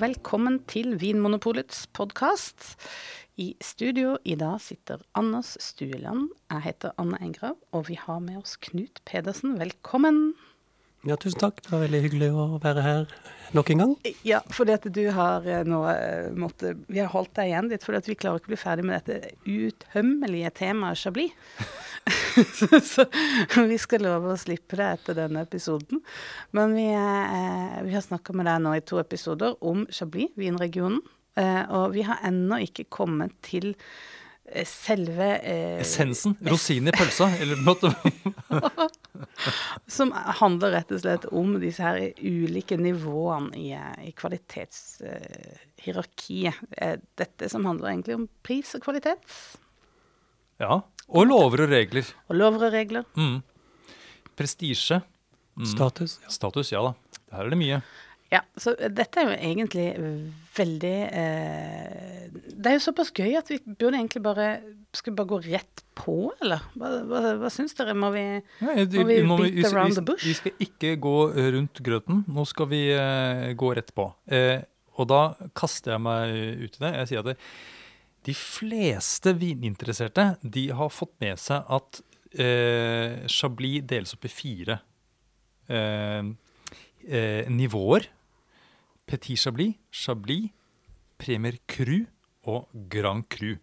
velkommen til Vinmonopolets podkast. I studio i dag sitter Anders Stueland. Jeg heter Anne Engrav, og vi har med oss Knut Pedersen. Velkommen. Ja, tusen takk. Det var veldig hyggelig å være her nok en gang. Ja, fordi at du har eh, nå eh, måtte Vi har holdt deg igjen litt, fordi at vi klarer ikke å bli ferdig med dette utømmelige temaet Chablis. så, vi skal love å slippe det etter denne episoden. Men vi, eh, vi har snakka med deg nå i to episoder om Chablis, vinregionen. Eh, og vi har ennå ikke kommet til selve eh, Essensen? Rosinen i pølsa? Eller på Som handler rett og slett om disse her ulike nivåene i, i kvalitetshierarkiet. Eh, dette som handler egentlig om pris og kvalitet. Ja. Og lover og regler. Og lover og regler. Mm. Prestisje. Mm. Status. Ja. Status, ja da. Her er det mye. Ja, så dette er jo egentlig veldig eh, Det er jo såpass gøy at vi burde egentlig bare Skal vi bare gå rett på, eller? Hva, hva, hva syns dere? Må vi, Nei, må vi nå- beat around the bush? Vi skal ikke gå rundt grøten. Nå skal vi eh, gå rett på. Eh, og da kaster jeg meg ut i det. Jeg sier at det, de fleste vininteresserte de har fått med seg at eh, Chablis deles opp i fire eh, eh, nivåer. Petit Chablis, Chablis, Premier Cru og Grand Cru.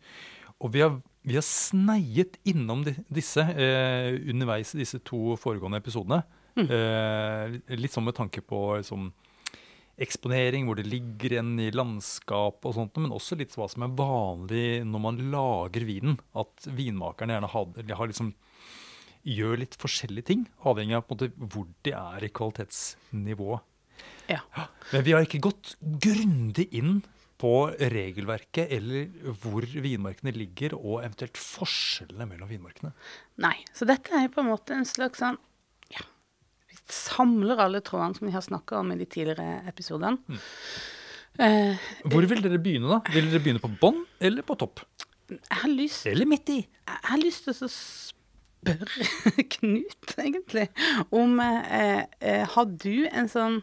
Og vi har, vi har sneiet innom di- disse eh, underveis i disse to foregående episodene. Eh, litt sånn med tanke på liksom, eksponering, hvor det ligger en i landskap og sånt, men også litt hva som er vanlig når man lager vinen. At vinmakerne gjerne har liksom, gjør litt forskjellige ting, avhengig av måte, hvor de er i kvalitetsnivået. Ja. Men vi har ikke gått grundig inn på regelverket eller hvor vinmarkene ligger, og eventuelt forskjellene mellom vinmarkene. Nei. Så dette er jo på en måte en slags sånn Ja, vi samler alle trådene som vi har snakka om i de tidligere episodene. Eh, Hvor vil dere begynne, da? Vil dere begynne på bånn eller på topp? jeg har lyst Eller midt i? Jeg har lyst til å spørre Knut, egentlig, om eh, eh, Har du en sånn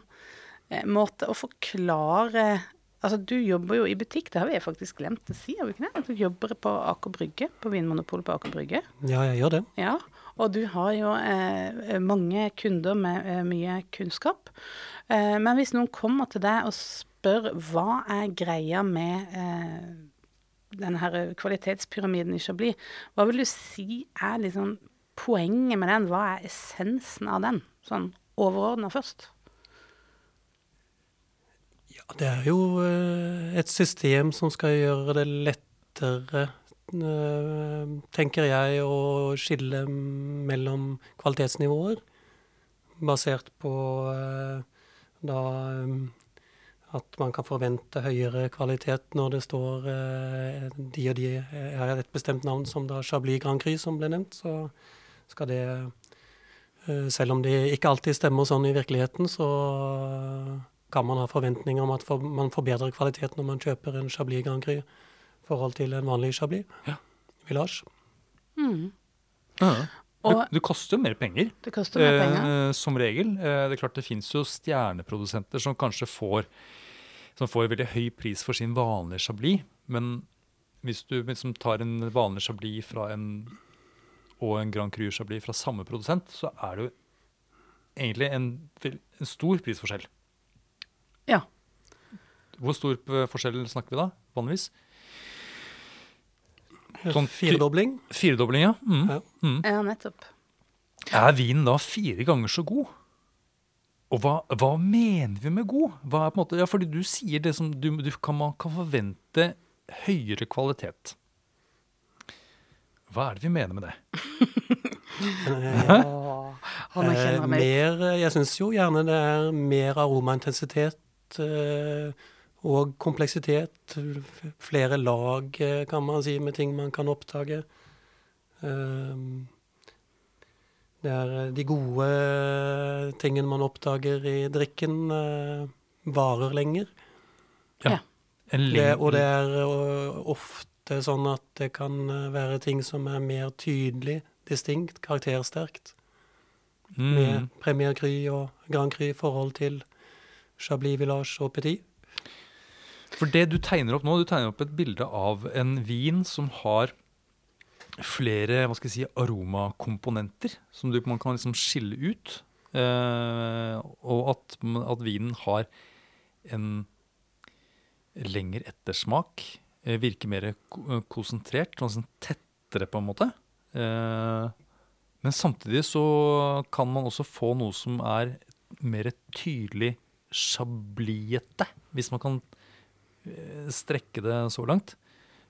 eh, måte å forklare Altså, du jobber jo i butikk, det har vi faktisk glemt å si, har vi ikke det? Du jobber på Aker Brygge, på Vinmonopolet på Aker Brygge. ja, jeg gjør det. Ja, og du har jo eh, mange kunder med eh, mye kunnskap. Eh, men hvis noen kommer til deg og spør hva er greia med eh, denne kvalitetspyramiden å bli. hva vil du si er liksom poenget med den? Hva er essensen av den? Sånn overordna først. Ja, det er jo eh, et system som skal gjøre det lettere, eh, tenker jeg, å skille mellom kvalitetsnivåer. Basert på eh, da at man kan forvente høyere kvalitet når det står eh, de og de har et bestemt navn, som da Chablis Grand Cru, som ble nevnt. Så skal det eh, Selv om det ikke alltid stemmer sånn i virkeligheten, så kan man ha forventninger om at for, man forbedrer kvalitet når man kjøper en Chablis Grand Cru i forhold til en vanlig Chablis. Ja. Village. Og det, det koster jo mer penger. det koster mer penger. Eh, som regel. Eh, det er klart det fins jo stjerneprodusenter som kanskje får som får veldig høy pris for sin vanlige chablis. Men hvis du liksom tar en vanlig chablis fra en, og en Grand Cru chablis fra samme produsent, så er det jo egentlig en, en stor prisforskjell. Ja. Hvor stor forskjell snakker vi da, vanligvis? Sånn Firedobling. Firedobling, ja. Mm. Ja. Mm. Ja, nettopp. Er vinen da fire ganger så god? Og hva, hva mener vi med god? Hva er på en måte, ja, fordi du sier det som du, du kan, man kan forvente høyere kvalitet. Hva er det vi mener med det? ja, Han eh, meg. mer, jeg syns jo gjerne det er mer aromaintensitet eh, og kompleksitet. Flere lag, eh, kan man si, med ting man kan oppdage. Eh, det er eh, de gode tingene man oppdager i drikken, eh, varer lenger. Ja. Det, og det er ofte sånn at det kan være ting som er mer tydelig, distinkt, karaktersterkt. Med mm, Premier Cry og Grand Cry i forhold til Chablis Village og Petit. For det du tegner opp nå, du tegner opp et bilde av en vin som har flere hva skal jeg si, aromakomponenter som du, man kan liksom skille ut. Eh, og at, at vinen har en lengre ettersmak. Eh, virker mer konsentrert, sånn sånn tettere på en måte. Eh, men samtidig så kan man også få noe som er mer tydelig chabliete, hvis man kan eh, strekke det så langt,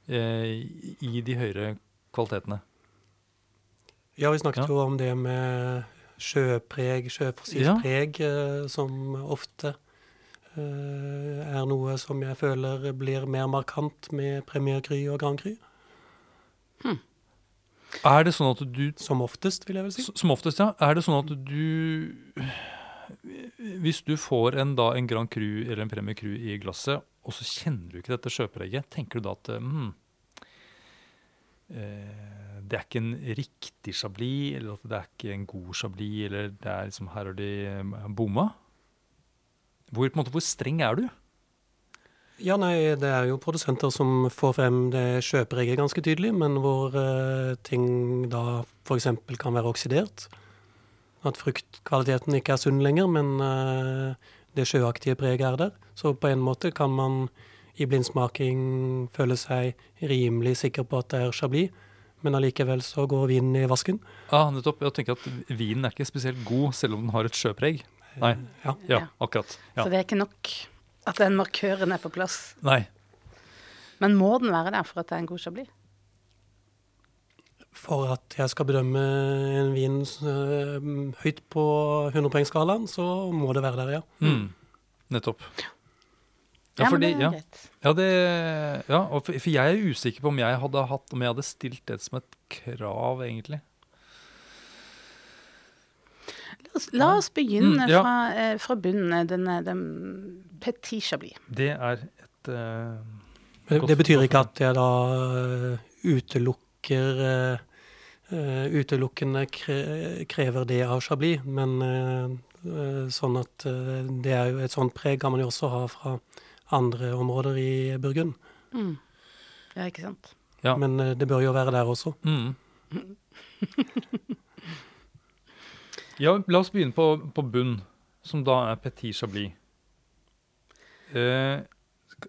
eh, i de høyere kvalitetene. Ja, vi snakket Ja. jo om det med sjøpreg, sjøfossilpreg, Ja. eh, som ofte eh, er noe som jeg føler blir mer markant med Premier Gry og Grand Cru. Er det sånn at du Som oftest, vil jeg vel si. Som oftest, ja. Er det sånn at du Hvis du får en, da, en Grand Cru eller en Premier Cru i glasset, og så kjenner du ikke dette sjøpreget, tenker du da at hmm, det er ikke en riktig chablis, eller at det er ikke en god chablis, eller det er liksom her har de eh, bomma? Hvor, måte, hvor streng er du? Ja, nei, det er jo produsenter som får frem det sjøpreget ganske tydelig, men hvor eh, ting da f.eks. kan være oksidert. At fruktkvaliteten ikke er sunn lenger, men eh, det sjøaktige preget er der. Så på en måte kan man i blindsmaking føler seg rimelig sikker på at det er chablis, men allikevel så går vinen i vasken. Ja, nettopp. Jeg tenker at vinen er ikke spesielt god, selv om den har et sjøpreg. Nei, Ja. ja, Ja. akkurat. Ja. Så det er ikke nok at den markøren er på plass. Nei. Men må den være der for at det er en god chablis? For at jeg skal bedømme en vin eh, høyt på 100-poengsskalaen, så må det være der, ja. Mm. Nettopp. Ja, fordi, ja. Ja, det, ja og for, for jeg er usikker på om jeg hadde hatt Om jeg hadde stilt det som et krav, egentlig. La oss, la oss begynne Mm, ja. fra, eh, fra bunnen. Den, eh, den petit chablis. Det er et eh, Godt- det betyr ikke at jeg da eh, utelukker eh, Utelukkende kre, krever det av Chablis, men eh, eh, sånn at uh, det er jo et sånt preg kan man jo også ha fra andre områder i Burgund. Mm. Ja, ikke sant? Ja. Men eh, det bør jo være der også. mm. Ja, la oss begynne på, på bunn, som da er Petit Chablis. Eh,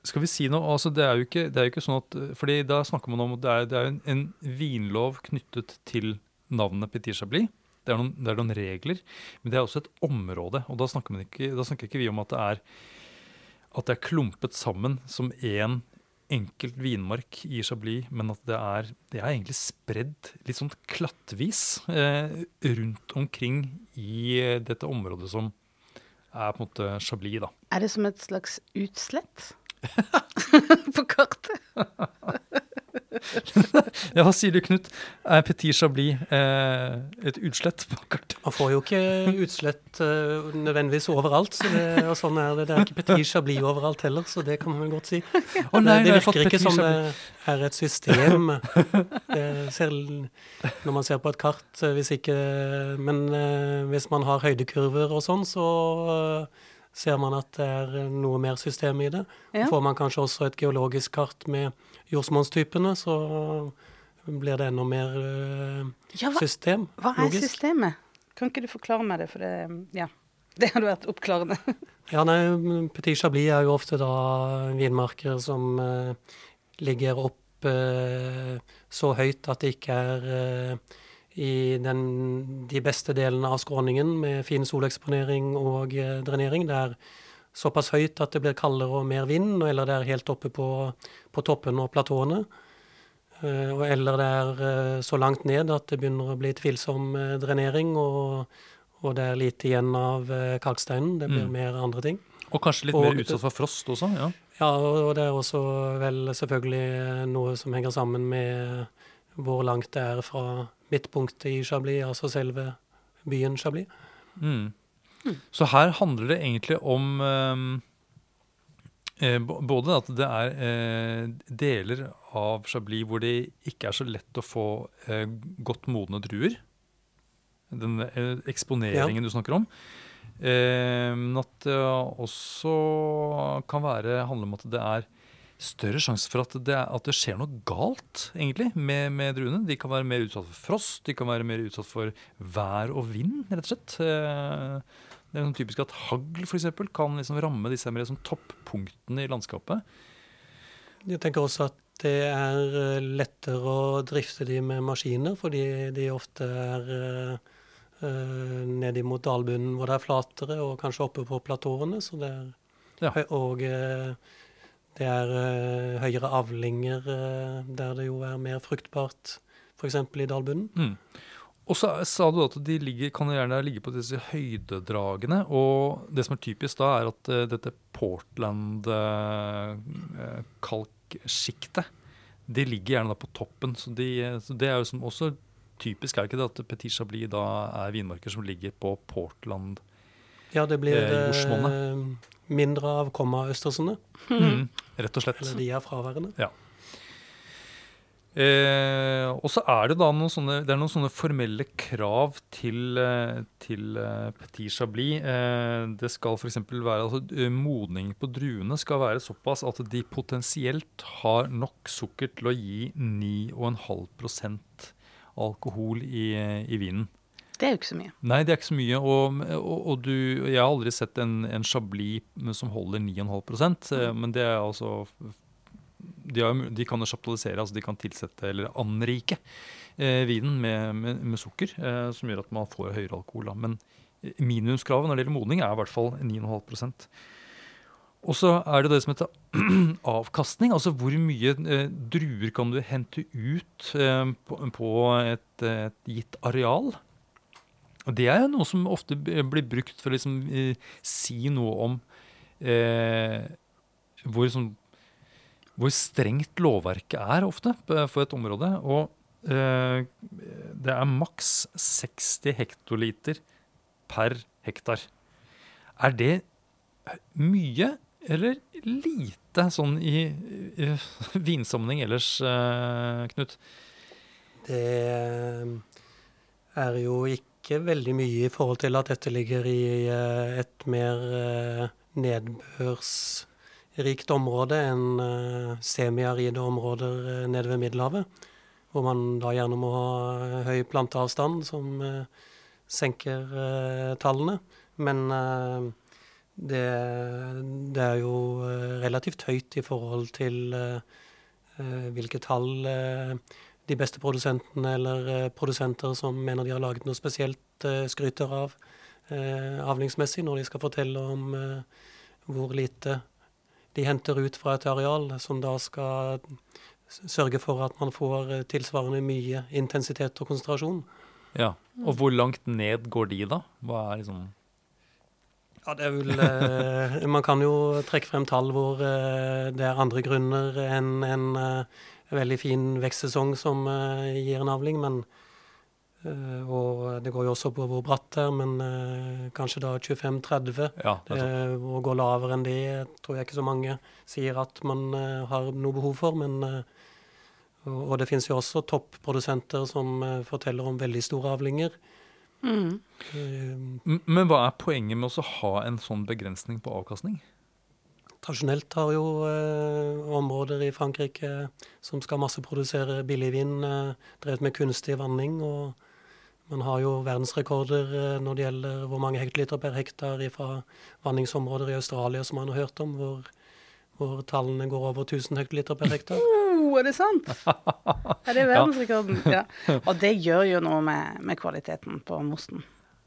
skal vi si noe? Altså, det er jo ikke, det er jo ikke sånn at fordi da snakker man om at det er, det er en, en vinlov knyttet til navnet Petit Chablis. Det er, noen, det er noen regler, men det er også et område. Og da snakker, man ikke, da snakker ikke vi om at det er at det er klumpet sammen som én enkelt vinmark i Chablis, men at det er, det er egentlig spredd litt sånn klattvis eh, rundt omkring i eh, dette området som er på en måte Chablis, da. Er det som et slags utslett på kartet? Ja, hva sier du, Knut? Er Petit Chablis eh, et utslett på kartet? Man får jo ikke utslett eh, nødvendigvis overalt, så det, og sånn er det. Det er ikke Petit Chablis overalt heller, så det kan man vel godt si. Oh, det, nei, det det virker ikke som det er et system. Selv når man ser på et kart, eh, hvis ikke Men eh, hvis man har høydekurver og sånn, så eh, ser man at det er noe mer system i det. Ja. Får man kanskje også et geologisk kart med jordsmonnstypene, så blir det enda mer eh, Ja, hva, system. hva er logisk. systemet? Kan ikke du forklare meg det, for det Ja. Det hadde vært oppklarende. Ja, nei, Petit Chablis er jo ofte da vinmarker som eh, ligger opp eh, så høyt at det ikke er eh, i den, de beste delene av skråningen med fin soleksponering og eh, drenering. Det er såpass høyt at det blir kaldere og mer vind, eller det er helt oppe på, på toppen og platåene. Eh, eller det er eh, så langt ned at det begynner å bli tvilsom eh, drenering, og, og det er lite igjen av eh, kalksteinen. Det blir Mm. mer andre ting. Og kanskje litt Og- mer utsatt for frost også? ja. Ja, og det er også vel selvfølgelig eh, noe som henger sammen med hvor langt det er fra midtpunktet i Chablis, altså selve byen Chablis. Mm. Så her handler det egentlig om ehm, eh, både at det er eh, deler av Chablis hvor det ikke er så lett å få eh, godt modne druer. Den eksponeringen eksponeringen du snakker om. Eh, men at det også kan være, handle om at det er større sjanse for at det, er, at det skjer noe galt egentlig, med, med druene. De kan være mer utsatt for frost, de kan være mer utsatt for vær og vind, rett og slett. Eh, det er sånn typisk at hagl for eksempel, kan liksom ramme disse mer sånn toppunktene i landskapet. Jeg tenker også at det er eh, lettere å drifte de med maskiner, fordi de ofte er øh, nede mot dalbunnen hvor det er flatere, og kanskje oppe på platåene. Så det er, Ja. Og det er øh, høyere avlinger der det jo er mer fruktbart, f.eks. i dalbunnen. Mm. Og så sa du at de ligger, kan gjerne ligge på disse høydedragene. Og det som er typisk da, er at uh, dette Portland-kalksjiktet de ligger gjerne da på toppen. Så, de, så det er jo som også typisk, er det ikke det, at Petit Chablis da er vinmarker som ligger på Portland. Ja, det blir Eh, eh, mindre av komma-østersene. Mm. Rett og slett. Eller de er fraværende. Eh, og så er det da noen sånne, det er noen sånne formelle krav til, eh, til eh, Petit Chablis. Eh, det skal f.eks. være altså, eh, Modning på druene skal være såpass at de potensielt har nok sukker til å gi 9,5% alkohol i, i vinen. Det er jo ikke så mye. Nei, det er ikke så mye. Og, og, og du, jeg har aldri sett en, en Chablis som holder 9,5 eh, men det er altså de, har, de kan jo sjaptalisere, altså de kan tilsette eller anrike eh, vinen med, med, med sukker, eh, som gjør at man får høyere alkohol. Da. Men eh, minimumskravet når det gjelder modning, er i hvert fall 9,5% Og så er det det som heter avkastning. Altså hvor mye eh, druer kan du hente ut eh, på, på et, et gitt areal. Og det er jo noe som ofte blir brukt for å liksom, eh, si noe om eh, hvor, sånn, hvor strengt lovverket er ofte for et område. Og eh, det er maks 60 hektoliter per hektar. Er det mye eller lite sånn i, i vinsammenheng ellers, eh, Knut? Det eh, er jo ikke veldig mye i forhold til at dette ligger i eh, et mer eh, nedbørsrikt område enn eh, semiaride områder eh, nede ved Middelhavet. Hvor man da gjerne må ha eh, høy planteavstand som senker tallene. Men det, det er jo relativt høyt i forhold til hvilke tall de beste produsentene eller produsenter som mener de har laget noe spesielt, skryter av avlingsmessig når de skal fortelle om hvor lite de henter ut fra et areal, som da skal sørge for at man får eh, tilsvarende mye intensitet og konsentrasjon. Ja. Og hvor langt ned går de, da? Hva er liksom Ja, det er vel eh, Man kan jo trekke frem tall hvor eh, det er andre grunner enn en eh, veldig fin vekstsesong som eh, gir en avling, men eh, Og det går jo også på hvor bratt det er, men eh, kanskje da 25-30. Ja. Eh, å gå lavere enn det tror jeg ikke så mange sier at man eh, har noe behov for. Men, eh, og, det finnes jo også topprodusenter som eh, forteller om veldig store avlinger. Mm. Eh, Men hva er poenget med å ha en sånn begrensning på avkastning? Tradisjonelt har jo eh, områder i Frankrike som skal masseprodusere billigvin, eh, drevet med kunstig vanning. og man har jo verdensrekorder eh, når det gjelder hvor mange hektoliter per hektar fra vanningsområder i Australia som man har hørt om, hvor, hvor tallene går over 1000 hektoliter per hektar. Oh, er det sant? Er det verdensrekorden? Ja. Og det gjør jo noe med, med kvaliteten på mosten.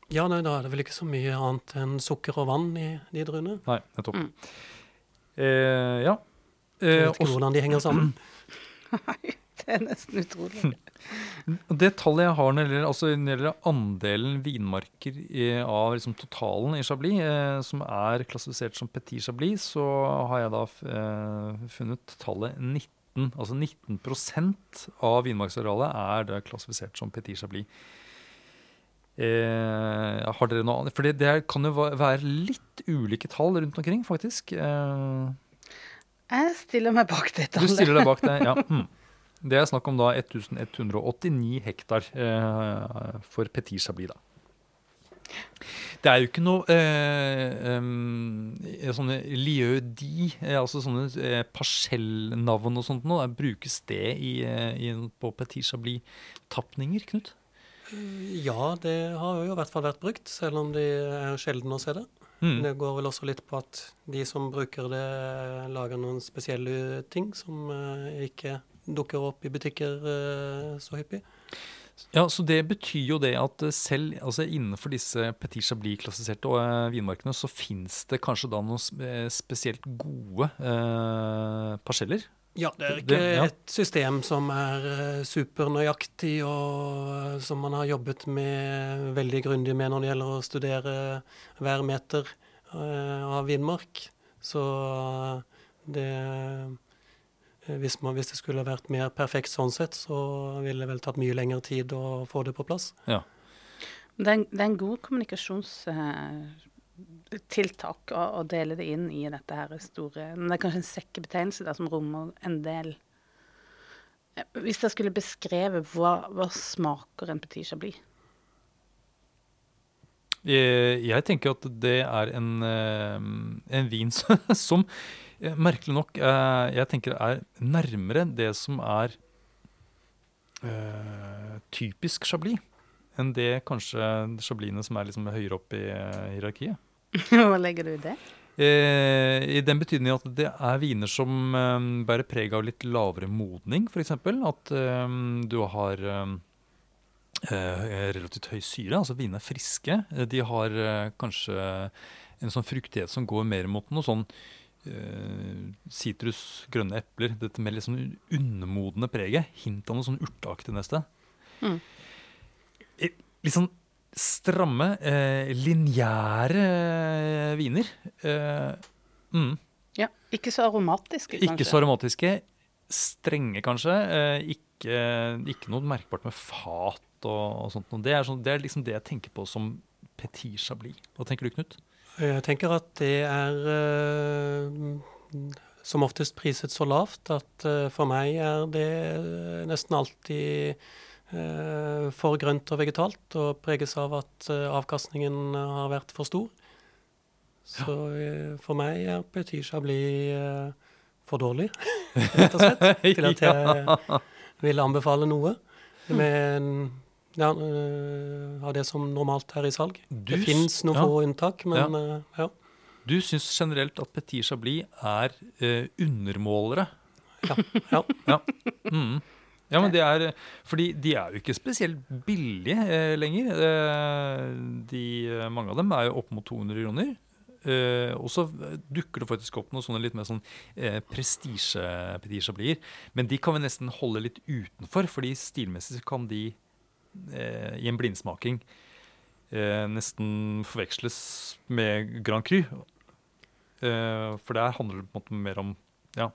Ja, nei, da er det vel ikke så mye annet enn sukker og vann i de druene. Nei, nettopp. Mm. Eh, ja. Jeg Eh, vet ikke også- hvordan de henger sammen. Nei, det er nesten utrolig. det tallet jeg har når det gjelder, altså når det gjelder andelen vinmarker i, av liksom totalen i Chablis, eh, som er klassifisert som Petit Chablis, så har jeg da eh, funnet tallet 19. Altså 19% av vinmarksarealet er da klassifisert som Petit Chablis. Eh, har dere noe annet? For det, det kan jo være litt ulike tall rundt omkring, faktisk. Eh, Jeg stiller meg bak det tallet. du stiller deg bak det, ja. Mm. Det er snakk om da 1189 hektar eh, for Petit Chablis, da. Det er jo ikke noe eh, um, sånne lieu di, eh, altså sånne eh, parsellnavn og sånt noe. Brukes det i, eh, i, på Petit Chablis-tapninger, Knut? Ja, det har jo i hvert fall vært brukt, selv om det er sjelden å se det. Mm. Det går vel også litt på at de som bruker det, lager noen spesielle ting som eh, ikke dukker opp i butikker eh, så hyppig. Ja, så Det betyr jo det at eh, selv altså innenfor disse Petit Chablis-klassifiserte uh, vinmarkene, så fins det kanskje da noen eh, spesielt gode eh, parseller? Ja, det er Det- ikke ja. et system som er eh, supernøyaktig, og eh, som man har jobbet med veldig grundig med når det gjelder å studere hver meter eh, av vinmark. Så eh, det eh, hvis, man, hvis det skulle vært mer perfekt sånn sett, så ville det vel tatt mye lengre tid å få det på plass. Ja. Det er en, det er en god kommunikasjonstiltak å, å dele det inn i dette her store Men det er kanskje en sekkebetegnelse der som rommer en del Eh, Hvis jeg skulle beskrevet hva, hva smaker en petit chablis? Eh, Jeg tenker at det er en, eh, en vin som, som eh, merkelig nok eh, jeg tenker er nærmere det som er eh, typisk chablis, enn det kanskje chablisene som er liksom høyere opp i eh, hierarkiet. Hva legger du i det? Eh, I den betydning at det er viner som eh, bærer preg av litt lavere modning, f.eks. At eh, du har eh, eh, relativt høy syre, altså vinene er friske. Eh, De har eh, kanskje en sånn fruktighet som går mer mot noe sånn eh, sitrus, grønne epler. Dette med litt sånn undermodne preget. Hint av noe sånn urteaktig neste. Mm. Eh, Litt sånn stramme, eh, lineære eh, viner. Eh, mm. Ja, Ikke så aromatiske, kanskje? Ikke så aromatiske. Strenge, kanskje. Eh, ikke, ikke noe merkbart med fat og, og sånt. noe. Det er, sånn, det er liksom det jeg tenker på som petit chablis. Hva tenker du, Knut? Jeg tenker at det er eh, som oftest priset så lavt at eh, for meg er det eh, nesten alltid eh, for grønt og vegetalt og preges av at eh, avkastningen har vært for stor. Så eh, for meg er Petit Chablis eh, for dårlig, rett og slett, til at jeg vil anbefale noe. Med en ja, eh, av det som normalt er i salg. Du det fins noen ja. få unntak, men eh, ja. Du syns generelt at petit chablis er eh, undermålere? ja. Ja. Mm. Ja, men det er Fordi de er jo ikke spesielt billige eh, lenger. De, mange av dem er jo opp mot 200 kroner. Eh, og så dukker det faktisk opp noen sånne litt mer sånn eh, prestisje petit chablis. Men de kan vi nesten holde litt utenfor, fordi stilmessig kan de i en blindsmaking eh, nesten forveksles med Grand Cru. Eh, for der handler det på en måte mer om ja,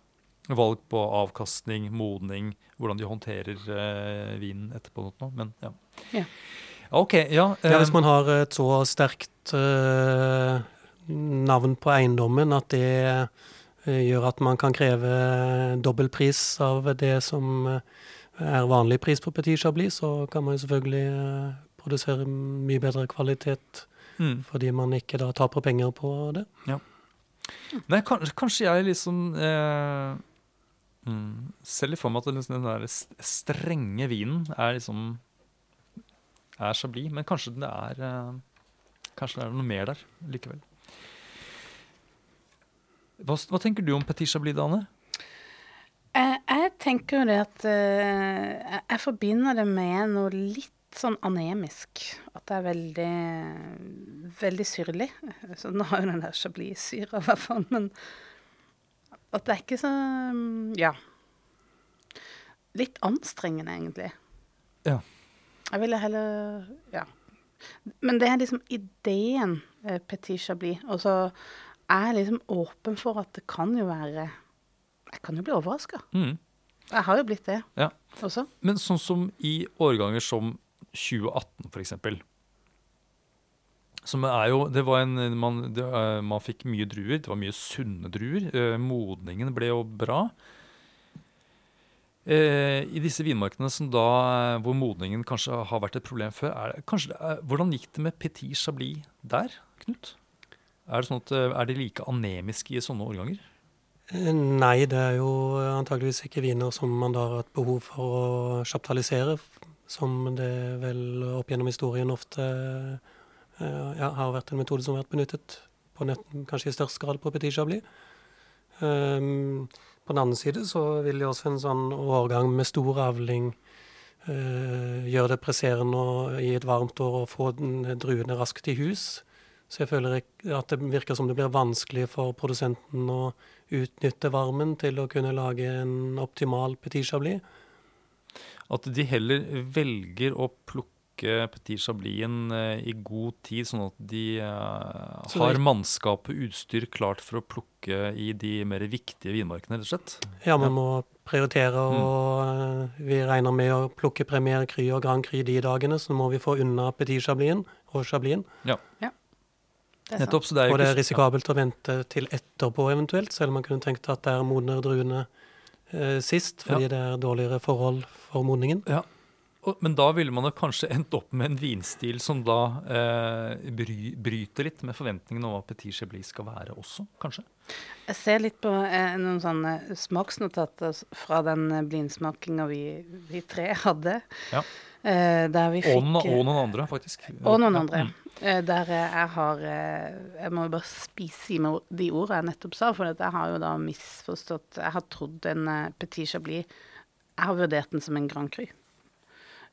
valg på avkastning, modning, hvordan de håndterer eh, vinen etterpå. noe. Men ja. Ja. OK, ja. Ja, eh, hvis man har et så sterkt eh, navn på eiendommen at det eh, gjør at man kan kreve dobbel pris av det som eh, er vanlig pris på Petit Chablis, så kan man jo selvfølgelig eh, produsere mye bedre kvalitet mm. fordi man ikke da taper penger på det. Nei, kanskje, jeg liksom eh, mm, ser litt for meg at liksom den der strenge vinen er liksom er chablis, men kanskje det er eh, Kanskje det er noe mer der likevel. Hva, hva tenker du om Petit Chablis, Dane? Jeg, jeg tenker jo det at eh, jeg, jeg forbinder det med noe litt sånn anemisk. At det er veldig, veldig syrlig. Så nå har jo den der chablis-syra, i hvert fall. Men at det er ikke så Ja. Litt anstrengende, egentlig. Ja. Jeg ville heller Ja. Men det er liksom ideen eh, Petit Chablis. Og så er jeg liksom åpen for at det kan jo være Jeg kan jo bli overraska. Mm. Jeg har jo blitt det Ja. også. Men sånn som i årganger som 2018, for eksempel. Som er jo, det var en, man, det, eh, man fikk mye druer, det var mye sunne druer. Eh, modningen ble jo bra. Eh, I disse vinmarkene som da, eh, hvor modningen kanskje har vært et problem før, det, det er, hvordan gikk det med Petit Chablis der, Knut? Er det sånn at, er det like anemiske i sånne årganger? Nei, det er jo antageligvis ikke viner som man da har hatt behov for å chaptalisere, som det vel opp gjennom historien ofte eh, ja, har vært en metode som har vært benyttet, på nett, kanskje i størst grad på Petit Chablis. Um, på den andre side så vil jo også en sånn årgang med stor avling uh, gjøre det presserende i et varmt år å få druene raskt i hus. Så jeg føler at det virker som det blir vanskelig for produsenten å utnytte varmen til å kunne lage en optimal petit chablis. At de heller velger å plukke Petit Chablisen eh, i god tid, sånn at de uh, har mannskap og utstyr klart for å plukke i de mer viktige vinmarkene, rett og slett. Ja, man må prioritere, og mm. vi regner med å plukke Premier Cry og Grand Cry de dagene, så må vi få unna petit chablisen og chablisen. Ja. er sant. Nettopp, så det er jo Og det er risikabelt å vente til etterpå eventuelt, selv om man kunne tenkt at der modner druene eh, sist, fordi Ja. det er dårligere forhold for modningen. Ja. Og, men da ville man kanskje endt opp med en vinstil som da eh, bry, bryter litt med forventningene om hva Petit Chablis skal være også, kanskje? Jeg ser litt på eh, noen sånne smaksnotater fra den eh, blindsmakinga vi, vi tre hadde. Ja. Eh, der vi fikk Og, og noen andre, faktisk. Og noen andre. mm. Eh, Der jeg har eh, Jeg må bare spise i meg de ordene jeg nettopp sa, for jeg har jo da misforstått Jeg har trodd en Petit Chablis Jeg har vurdert den som en Grand Cru.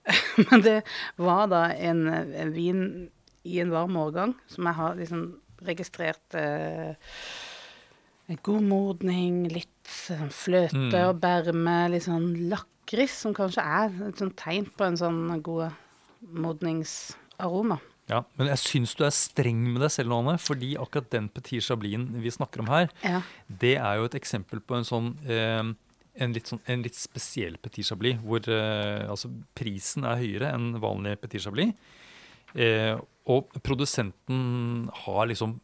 Men det var da en, en, vin i en varm årgang som jeg har liksom registrert eh, god modning, litt fløte Mm. og berme, litt sånn lakris, som kanskje er et tegn på en sånn god modningsaroma. Ja, men jeg syns du er streng med deg selv, Anne, fordi akkurat den Petit Chablisen vi snakker om her, Ja. det er jo et eksempel på en sånn eh, en litt, sånn, en litt spesiell Petit Chablis, hvor eh, altså, prisen er høyere enn vanlig Petit Chablis. Eh, og produsenten har liksom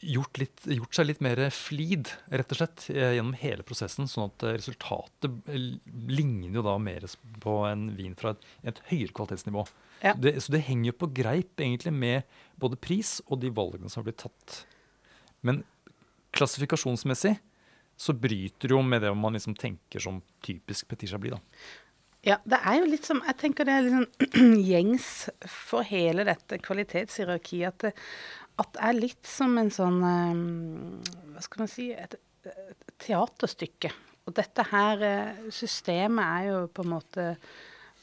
gjort, litt, gjort seg litt mer flid, rett og slett, eh, gjennom hele prosessen. Sånn at eh, resultatet eh, ligner jo da mer på en vin fra et, et høyere kvalitetsnivå. Ja. Det, så det henger jo på greip egentlig med både pris og de valgene som har blitt tatt. Men klassifikasjonsmessig så bryter det jo med det man liksom tenker som typisk Petit Chablis. da. Ja, det er jo litt som Jeg tenker det er litt sånn gjengs for hele dette kvalitetshierarkiet at det, at det er litt som en sånn eh, Hva skal man si et, et teaterstykke. Og dette her eh, systemet er jo på en måte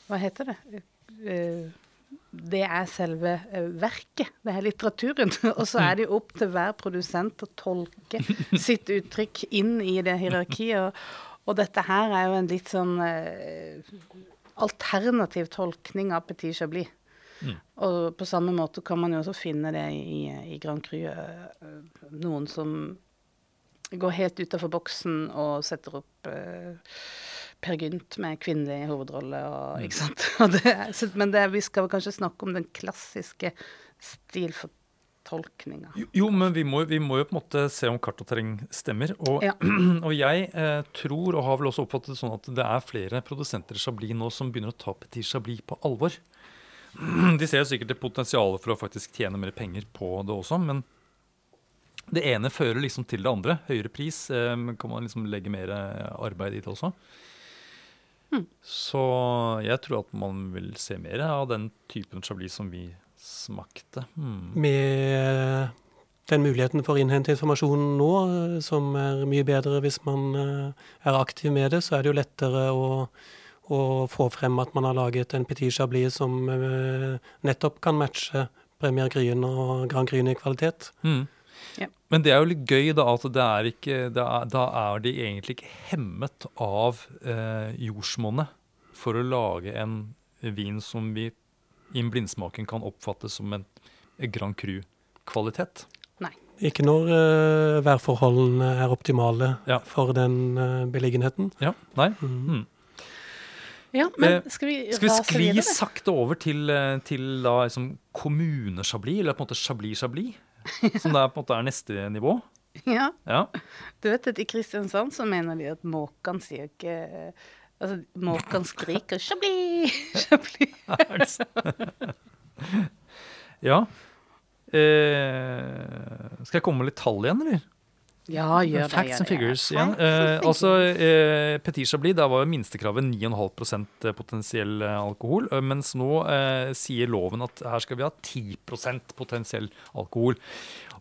Hva heter det? Eh, Det er selve verket. Det er litteraturen. Og så er det jo opp til hver produsent å tolke sitt uttrykk inn i det hierarkiet. Og, og dette her er jo en litt sånn alternativ tolkning av Petit Chablis. Og på samme måte kan man jo også finne det i, i Grand Cru. eh, noen som går helt utafor boksen og setter opp eh, Per Gynt med kvinnelig hovedrolle og ikke sant. Det, men det, vi skal kanskje snakke om den klassiske stilfortolkninga. Jo, jo, men vi må, vi må jo på en måte se om kart og terreng stemmer. Og, Ja. og jeg eh, tror, og har vel også oppfattet det sånn at det er flere produsenter i Chablis nå som begynner å ta Petit Chablis på alvor. De ser sikkert et potensialet for å faktisk tjene mer penger på det også, men det ene fører liksom til det andre. Høyere pris. Eh, kan man liksom legge mer eh, arbeid i det også? Så jeg tror at man vil se mer av den typen Chablis som vi smakte. Mm. Med den muligheten for å innhente informasjon nå, eh, som er mye bedre hvis man er aktiv med det, så er det jo lettere å, å få frem at man har laget en Petit Chablis som eh, nettopp kan matche Premier Gryen og Grand Gryen i kvalitet. Mm. Ja. Men det er jo litt gøy, da, at det er ikke, det er, da er de egentlig ikke hemmet av eh, jordsmonnet for å lage en vin som vi i en blindsmaking kan oppfatte som en Grand Cru-kvalitet. Nei. Ikke når uh, værforholdene er optimale Ja. for den uh, beliggenheten. Ja, nei? Mm. Mm. Ja, men Eh, skal vi, Skal vi skli videre? sakte over til, eh, til da liksom kommune-Chablis, eller på en måte Chablis-Chablis? Som er på en måte er neste nivå? Ja. Ja. Du vet at i Kristiansand så mener de at måkene sier ikke Altså, måkene skriker 'chablis', chablis. Ja. Eh, skal jeg komme med litt tall igjen, eller? Ja, gjør det. Facts gjør and det. figures igjen. Eh, figures. altså, uh, Petit Chablis, der var jo minstekravet 9,5 potensiell eh, alkohol. eh, Mens nå uh, sier loven at her skal vi ha 10% potensiell alkohol.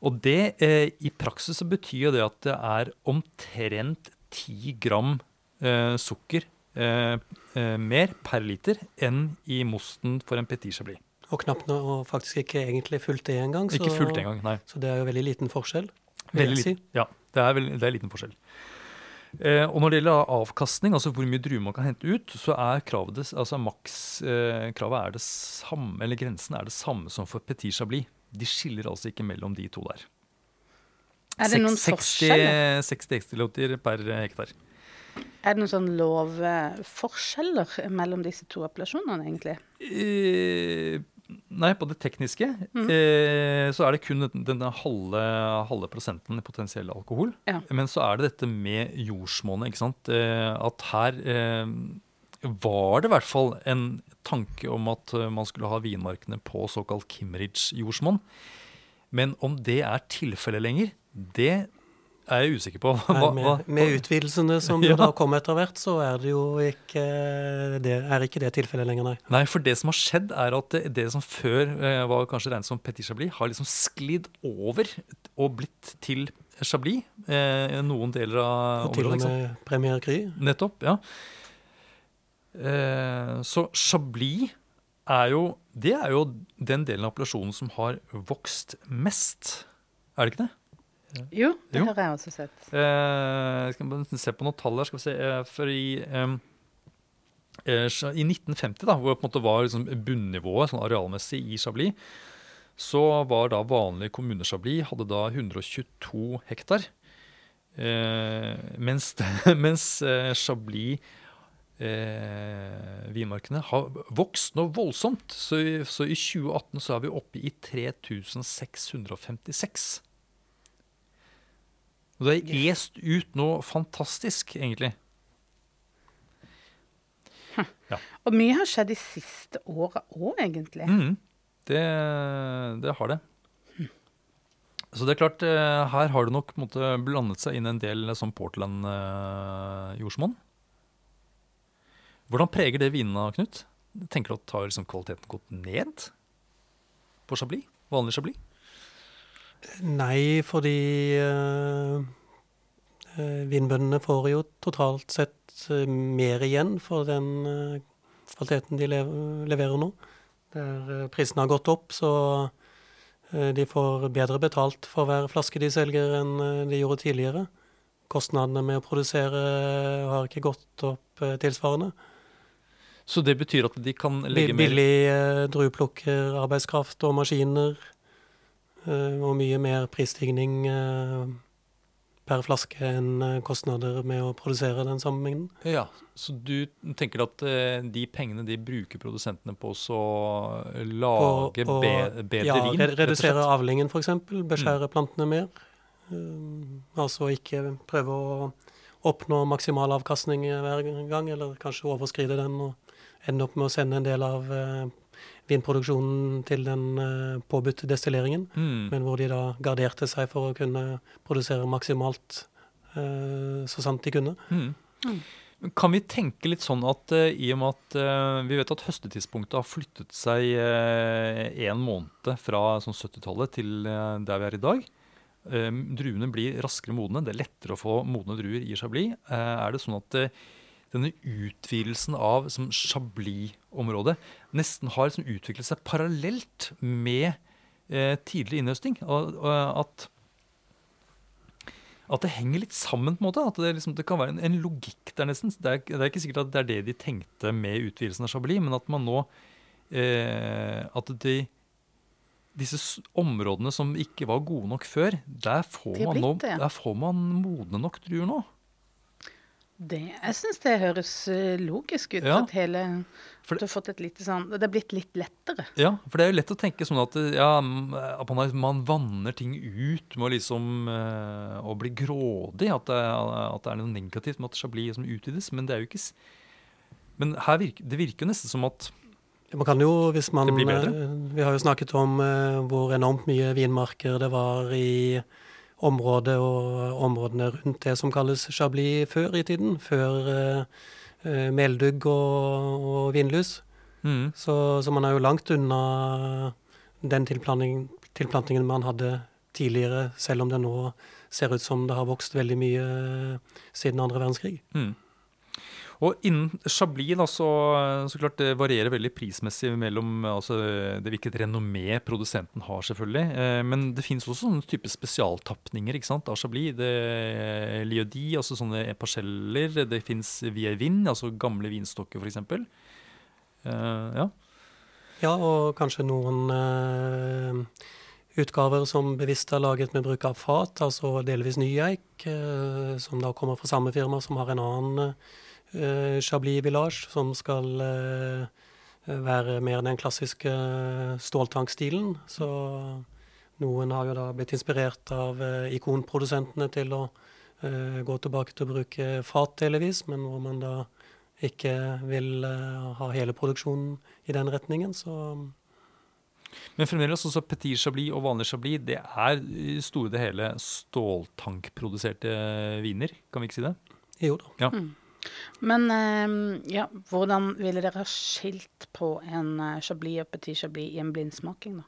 Og det uh, i praksis så betyr jo det at det er omtrent 10 gram eh, sukker eh, eh, mer per liter enn i mosten for en Petit Chablis. Og knapt noe, og faktisk ikke egentlig fullt det engang. Ikke fullt engang, nei. Så det er jo veldig liten forskjell. Veldig liten. Ja, det er, veldig, det er liten forskjell. Eh, og når det gjelder avkastning, altså hvor mye druer man kan hente ut, så er kravet, det, altså maks, eh, kravet er det samme, eller grensen er det samme som for Petit Chablis. De skiller altså ikke mellom de to der. Er det noen Seks- forskjeller? 60, 60 ekstiloter per hektar. Er det noen sånn lovforskjeller mellom disse to appellasjonene, egentlig? Eh, nei, på det tekniske Mm. eh, så er det kun den- denne halve, halve prosenten i potensiell alkohol. Ja. Men så er det dette med jordsmonnet, ikke sant. Eh, at her eh, var det i hvert fall en tanke om at eh, man skulle ha vinmarkene på såkalt Kimmeridge-jordsmonn. Men om det er tilfellet lenger, det er jeg usikker på. Nei, med, med utvidelsene som Ja. da kom etter hvert, så er det jo ikke det, er ikke det tilfellet lenger, nei. Nei, for det som har skjedd, er at det, det som før eh, var kanskje regnet som Petit Chablis, har liksom sklidd over og blitt til Chablis. Eh, noen deler av Og til og med Premier Cry. Nettopp, ja. Eh, så Chablis er jo Det er jo den delen av appellasjonen som har vokst mest. Er det ikke det? Jo, det Jo. har jeg også sett. Eh, skal vi se på noen tall her. skal vi se, eh, For i, eh, i 1950, da, hvor det var liksom bunnivået sånn arealmessig i Chablis, så var da vanlig kommune-Chablis hadde da 122 hektar. Eh, mens mens eh, Chablis eh, vinmarkene har vokst noe voldsomt. Så, så i 2018 så er vi oppe i 3656. Og det er est ut noe fantastisk, egentlig. Og mye har skjedd de siste åra òg, egentlig. Mm, det, det har det. Så det er klart, eh, her har det nok måtte, blandet seg inn en del sånn Portland-jordsmonn. Hvordan preger det vinene, Knut? Tenker du at har liksom kvaliteten gått ned på Chablis? Vanlig Chablis? Nei, fordi uh, vinbøndene får jo totalt sett eh, mer igjen for den eh, kvaliteten de lev leverer nå. Der prisene har gått opp, så eh, de får bedre betalt for hver flaske de selger enn eh, de gjorde tidligere. Kostnadene med å produsere har ikke gått opp eh, tilsvarende. Så det betyr at de kan legge mer Billig uh, drueplukkerarbeidskraft og maskiner. Eh, og mye mer prisstigning eh, per flaske enn eh, kostnader med å produsere den samme mengden. Ja, Så du tenker at de pengene de bruker produsentene på å så lage På og, be bedre ja, vin? Ja, redusere avlingen f.eks. Beskjære plantene mer. Altså ikke prøve å oppnå maksimal avkastning hver gang, eller kanskje overskride den og ende opp med å sende en del av vinproduksjonen til den eh, påbudte destilleringen. Mm. men hvor de da garderte seg for å kunne produsere maksimalt eh, så sant de kunne. Mm. Mm. Kan vi tenke litt sånn at uh, i og med at uh, vi vet at høstetidspunktet har flyttet seg én måned fra sånn 70-tallet til der vi er i dag, eh, druene blir raskere modne, det er lettere å få modne druer i Chablis, eh, er det sånn at denne utvidelsen av som Chablis-området nesten har liksom utviklet seg parallelt med eh, tidlig innhøsting. At at det henger litt sammen. på en måte, At det, liksom, det kan være en, en logikk der nesten. Det er, det er ikke sikkert at det er det de tenkte med utvidelsen av Chablis, men at man nå eh, At de, disse områdene som ikke var gode nok før, der får, man, nå, der får man modne nok druer nå. Det, jeg syns det høres eh, logisk ut. Ja. At hele For Du har fått et lite sånn Det er blitt litt lettere. Ja, for det er jo lett å tenke sånn at, ja, at man, man vanner ting ut med å liksom eh, å bli grådig. At det, er- at det er noe negativt med at Chablis liksom utvides. Men det er jo ikke Men her virker, det virker jo nesten som at Man kan jo, hvis man Det blir bedre. eh, Vi har jo snakket om eh, hvor enormt mye vinmarker det var i området og områdene rundt det som kalles Chablis før i tiden. Før eh, eh, meldugg og, og vindlus. mm, Så, så man er jo langt unna den tilplanting, tilplantingen man hadde tidligere, selv om det nå ser ut som det har vokst veldig mye eh, siden andre verdenskrig. mm. Og innen Chablis da, så, klart det varierer veldig prismessig mellom altså, det hvilket renommé produsenten har, selvfølgelig. Eh, men det finnes også sånne type spesialtapninger ikke sant, av Chablis. Det er Liodi, altså sånne parseller. Det fins Vievin, Vin, altså gamle vinstokker, f.eks. Eh, ja. Ja, og kanskje noen eh, utgaver som bevisst er laget med bruk av fat, altså delvis ny eik, eh, som da kommer fra samme firma som har en annen eh, Chablis Village, som skal eh, være mer den klassiske ståltankstilen. Så noen har jo da blitt inspirert av eh, ikonprodusentene til å eh, gå tilbake til å bruke fat delvis, men hvor man da ikke vil eh, ha hele produksjonen i den retningen, så Men fremdeles også Petit Chablis og vanlig Chablis det er i store det hele ståltankproduserte viner. Kan vi ikke si det? jo da. Men eh, ja, hvordan ville dere ha skilt på en eh, Chablis og Petit Chablis i en blindsmaking, da?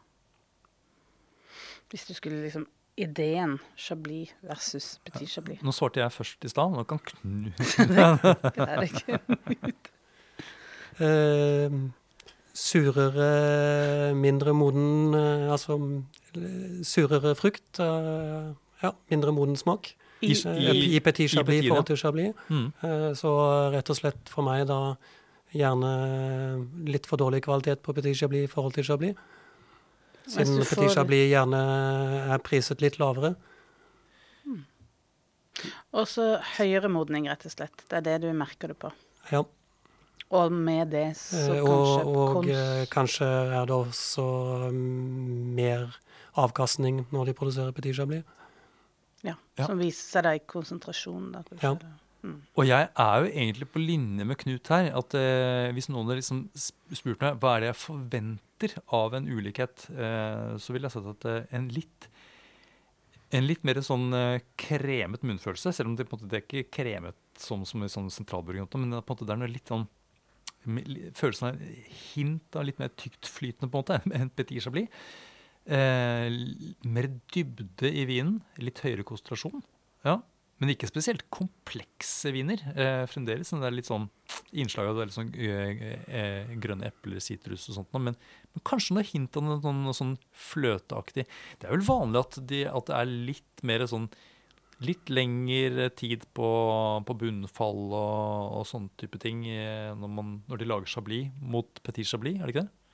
Hvis du skulle liksom Ideen Chablis versus Petit Chablis. Nå svarte jeg først i stad. Nå kan knu... Det er det ikke. Eh, surere, mindre moden eh, Altså surere frukt. Uh, ja, mindre moden smak. I, I- I, Petit Chablis i forhold til Chablis. Mm. Eh, så rett og slett for meg da gjerne litt for dårlig kvalitet på Petit Chablis i forhold til Chablis. Siden Petit Chablis gjerne er priset litt lavere. Og så høyere modning, rett og slett. Det er det du merker det på. Ja. Og med det så Eh, kanskje og og kons- eh, kanskje er det også mm, mer avkastning når de produserer Petit Chablis. Ja, Ja. Som viser seg da i konsentrasjonen. Da, Ja. Og jeg er jo egentlig på linje med Knut her. at eh, Hvis noen hadde liksom sp- spurt meg hva er det jeg forventer av en ulikhet, eh, så ville jeg sagt at eh, en litt en litt mer sånn eh, kremet munnfølelse, selv om det på en måte det er ikke kremet som, som i sånn sentralburgunder, men det er på en måte det er noe litt sånn Følelsen av hint av litt mer tyktflytende, på en måte, enn Petit Chablis. Eh, mer dybde i vinen, litt høyere konsentrasjon. Ja, men ikke spesielt komplekse viner. Eh, fremdeles det er litt sånn innslag av det er litt sånn eh, eh, grønne epler, sitrus og sånt. Men, men kanskje noe hint av noe, noe sånn fløteaktig. Det er vel vanlig at, de, at det er litt mer sånn Litt lengre tid på, på bunnfall og, og sånne type ting eh, når, man, når de lager chablis mot petit chablis, er det ikke det?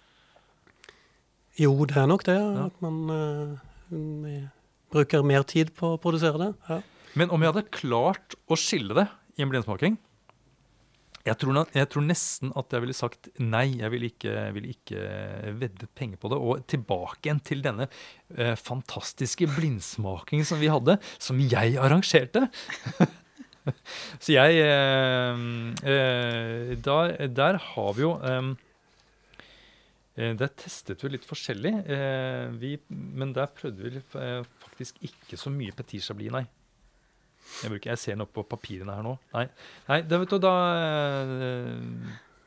Jo, det er nok det. Ja. At man mm, bruker mer tid på å produsere det. Ja. Men om jeg hadde klart å skille det i en blindsmaking jeg tror, jeg tror nesten at jeg ville sagt nei. Jeg ville ikke, vil ikke veddet penger på det. Og tilbake igjen til denne eh, fantastiske blindsmakingen som vi hadde, som jeg arrangerte. Så jeg eh, eh, der, der har vi jo eh, Der testet vi litt forskjellig. Eh, vi, men der prøvde vi eh, faktisk ikke så mye Petit Chablis, nei. Jeg, bruker, jeg ser noe på papirene her nå. Nei, nei det vet du, da eh,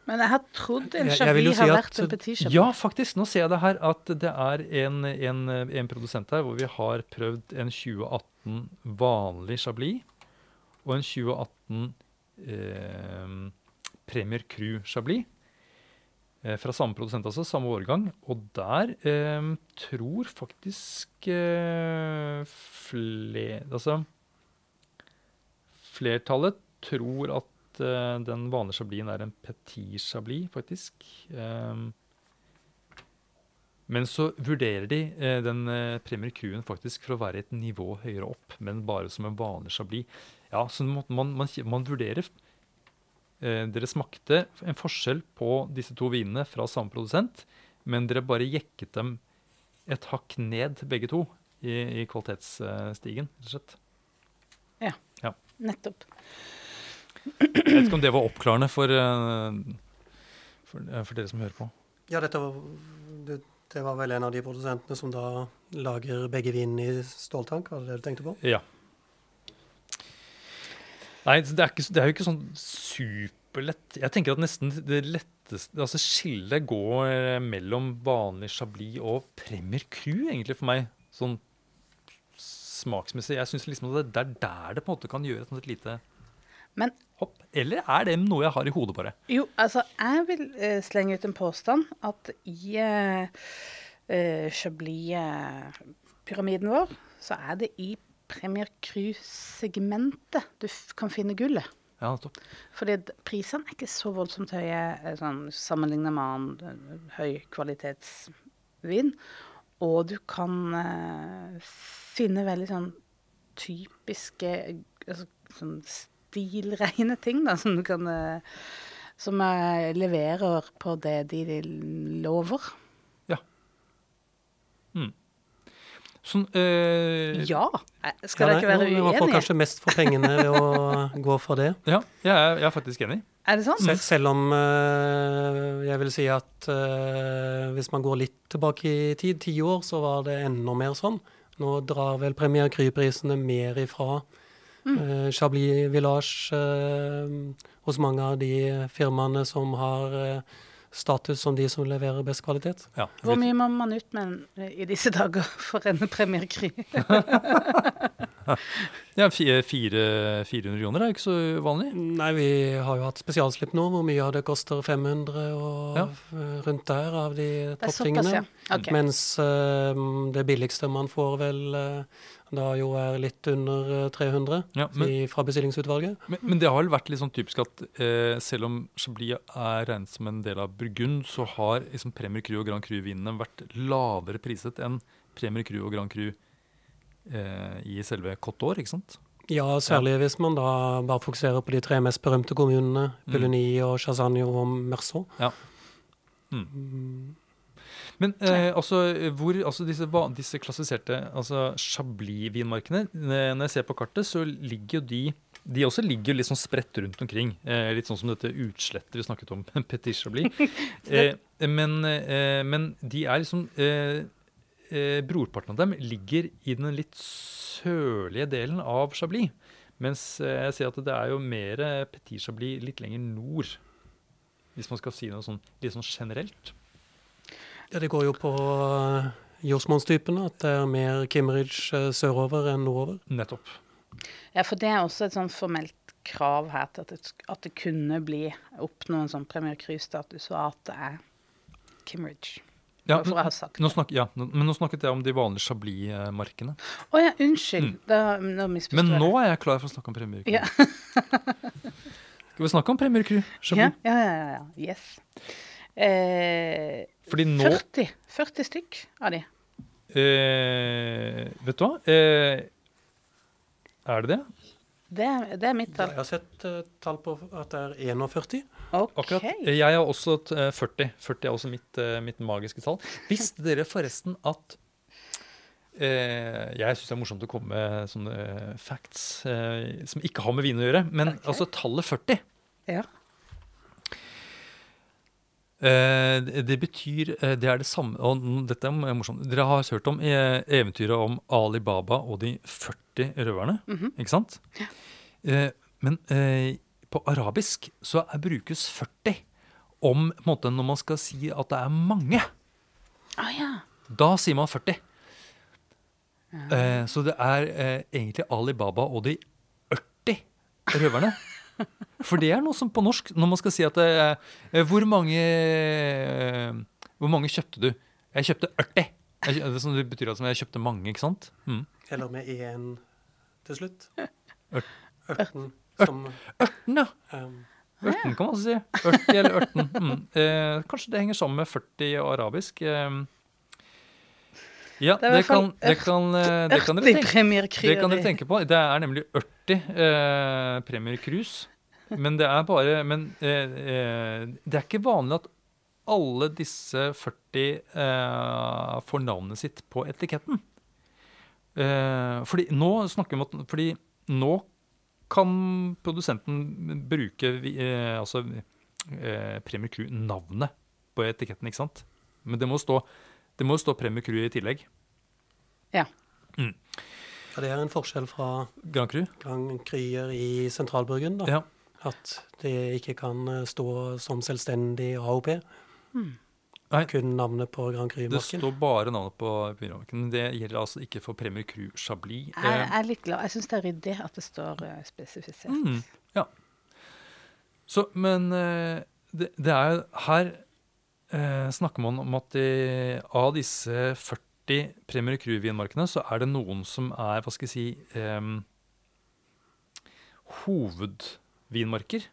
Men jeg har trodd en Chablis si har vært en Petit Chablis. Ja, faktisk. Nå ser jeg det her at det er en, en, en produsent her hvor vi har prøvd en 2018 vanlig Chablis og en 2018 eh, Premier Cru Chablis. Eh, fra samme produsent, altså. Samme årgang. Og der eh, tror faktisk eh, fler, altså, Flertallet tror at eh, den vanlige chablisen er en petit chablis, faktisk. Um, men så vurderer de eh, den premier Cruen faktisk for å være et nivå høyere opp, men bare som en vanlig chablis. Ja, så man, man, man, man vurderer eh, Dere smakte en forskjell på disse to vinene fra samme produsent, men dere bare jekket dem et hakk ned, begge to, i, i kvalitetsstigen, rett og slett. Nettopp. Jeg vet ikke om det var oppklarende for, eh, for, eh, for dere som hører på. Ja, dette var, det, det var vel en av de produsentene som da lager begge vinene i ståltank, var det det du tenkte på? Ja. Nei, det er, ikke, det er jo ikke sånn superlett Jeg tenker at nesten det letteste Altså skillet går eh, mellom vanlig Chablis og Premier Cru, egentlig, for meg. Sånn smaksmessig. Jeg syns liksom det er der det på en måte kan gjøre et lite Men hopp. Eller er det noe jeg har i hodet, bare? jo, altså, jeg vil uh, slenge ut en påstand at i uh, uh Chablis-pyramiden vår, så er det i Premier Cruise-segmentet du kan finne gullet. Ja, nettopp. Fordi prisene er ikke så voldsomt høye eh, sånn, sammenlignet med annen eh, høykvalitetsvin. Og du kan eh, finne veldig sånn typiske altså, sånn stilreine ting, da, som du kan eh, Som eh, leverer på det de lover. Sånn øh, Ja! Skal dere ikke være Man får kanskje mest for pengene ved å gå for det. ja, jeg er, jeg er faktisk enig. Er det sånn? Sel selv om øh, jeg vil si at øh, hvis man går litt tilbake i tid, ti år, så var det enda mer sånn. Nå drar vel Premier Cry-prisene mer ifra eh, Chablis Village eh, hos mange av de firmaene som har eh, status som de som leverer best kvalitet. Ja, Hvor mye må man ut med eh, i disse dager for en premierkrig? Ja, fire, fire, 400 kroner er jo ikke så vanlig. Nei, vi har jo hatt spesialslipp nå, hvor mye av det koster 500 og Ja. eh, rundt der av de er topptingene. ja. Okay. Mens uh, det billigste man får vel eh, da jo er litt under eh, 300 Ja, men, i, fra bestillingsutvalget. men, men det har vel vært litt sånn typisk at eh, selv om Chablis er regnet som en del av Burgund, så har liksom Premier Cru og Grand Cru-vinene vært lavere priset enn Premier Cru og Grand Cru eh, i selve Cote d'Or, ikke sant? Ja, særlig hvis man da bare fokuserer på de tre mest berømte kommunene, Mm. Puligny og Chassagne og Merceau. Mm. Mm. Men eh, altså, hvor, altså disse, disse klassifiserte altså Chablis-vinmarkene Når jeg ser på kartet, så ligger jo de De også ligger litt sånn spredt rundt omkring. Eh, litt sånn som dette utslettet vi snakket om, Petit Chablis. Eh, men, eh, men de er liksom eh, eh, Brorparten av dem ligger i den litt sørlige delen av Chablis. Mens jeg ser at det er jo mer Petit Chablis litt lenger nord. Hvis man skal si noe sånn litt sånn generelt. Ja, det går jo på uh, jordsmonnstypene, at det er mer Kimmeridge eh, sørover enn nordover. Nettopp. Ja, for det er også et sånn formelt krav her til at det, at det kunne bli oppnå en sånn Premier Cruise-status, og at det er Kimmeridge. Ja, nå snak, ja, men nå snakket jeg om de vanlige Chablis-markene. Å ja, unnskyld. Da, nå misforstår Men nå er jeg klar for å snakke om Premier Cru. Ja. Skal vi snakke om Premier Cru? Ja, Chablis? ja, ja. ja, ja. Yes. Eh, Fordi nå 40, 40 stykk av de. eh, Vet du hva? Eh, er det det? Det, er- det er mitt Jeg har sett uh, tall på at det er 41. OK. Akkurat. Eh, Jeg har også et, eh, 40. 40 er også mitt, uh, mitt magiske tall. Visste dere forresten at eh, Jeg syns det er morsomt å komme med sånne facts eh, som ikke har med vin å gjøre. Men okay. altså tallet 40 Ja. Eh, det betyr eh, Det er det samme Og dette er morsomt. Dere har hørt om eh, eventyret om Ali Baba og de 40 røverne, Mhm. ikke sant? Ja. men på arabisk så er, brukes 40 om på en måte, når man skal si at det er mange. Å ja. Da sier man 40. Ja. så det er egentlig Ali Baba og de 40 røverne. For det er noe som på norsk, når man skal si at det eh, Hvor mange eh, Hvor mange kjøpte du? Jeg kjøpte 40. Det, som det betyr at jeg kjøpte mange, ikke sant? Mm. Eller med én til slutt. Ørten. Ørten. Som, Ørten, ja. um, Ørten kan man også si. 40 eller ørten. Mm. Eh, kanskje det henger sammen med 40 og arabisk. Eh, Ja, Det det kan, det kan, eh, det kan dere tenke Det kan dere tenke på. Det er nemlig 80 eh, premier cruise. Men det er bare Men eh, eh, det er ikke vanlig at alle disse 40 eh, får navnet sitt på etiketten. Eh, fordi nå snakker vi om at Fordi nå kan produsenten bruke eh, altså eh, Premier Crew-navnet på etiketten, ikke sant? Men det må stå, det må jo stå Premier Crew i tillegg. Ja. Ja, det er en forskjell fra Grand Cru. Grand Cryer i sentralburgen, da. Ja. At det ikke kan eh, stå som selvstendig AOP. Nei. Kun navnet på Grand Cru-marken. Det står bare navnet på byråmarken. men Det gjelder altså ikke for Premier Cru Chablis. Jeg jeg er litt glad. Jeg syns det er ryddig at det står eh, spesifisert. Mm, ja. Så, men eh, det, det er Her eh, snakker man om at de, av disse 40 Premier Cru-vinmarkene, så er det noen som er, hva skal jeg si eh, Hovedvinmarker.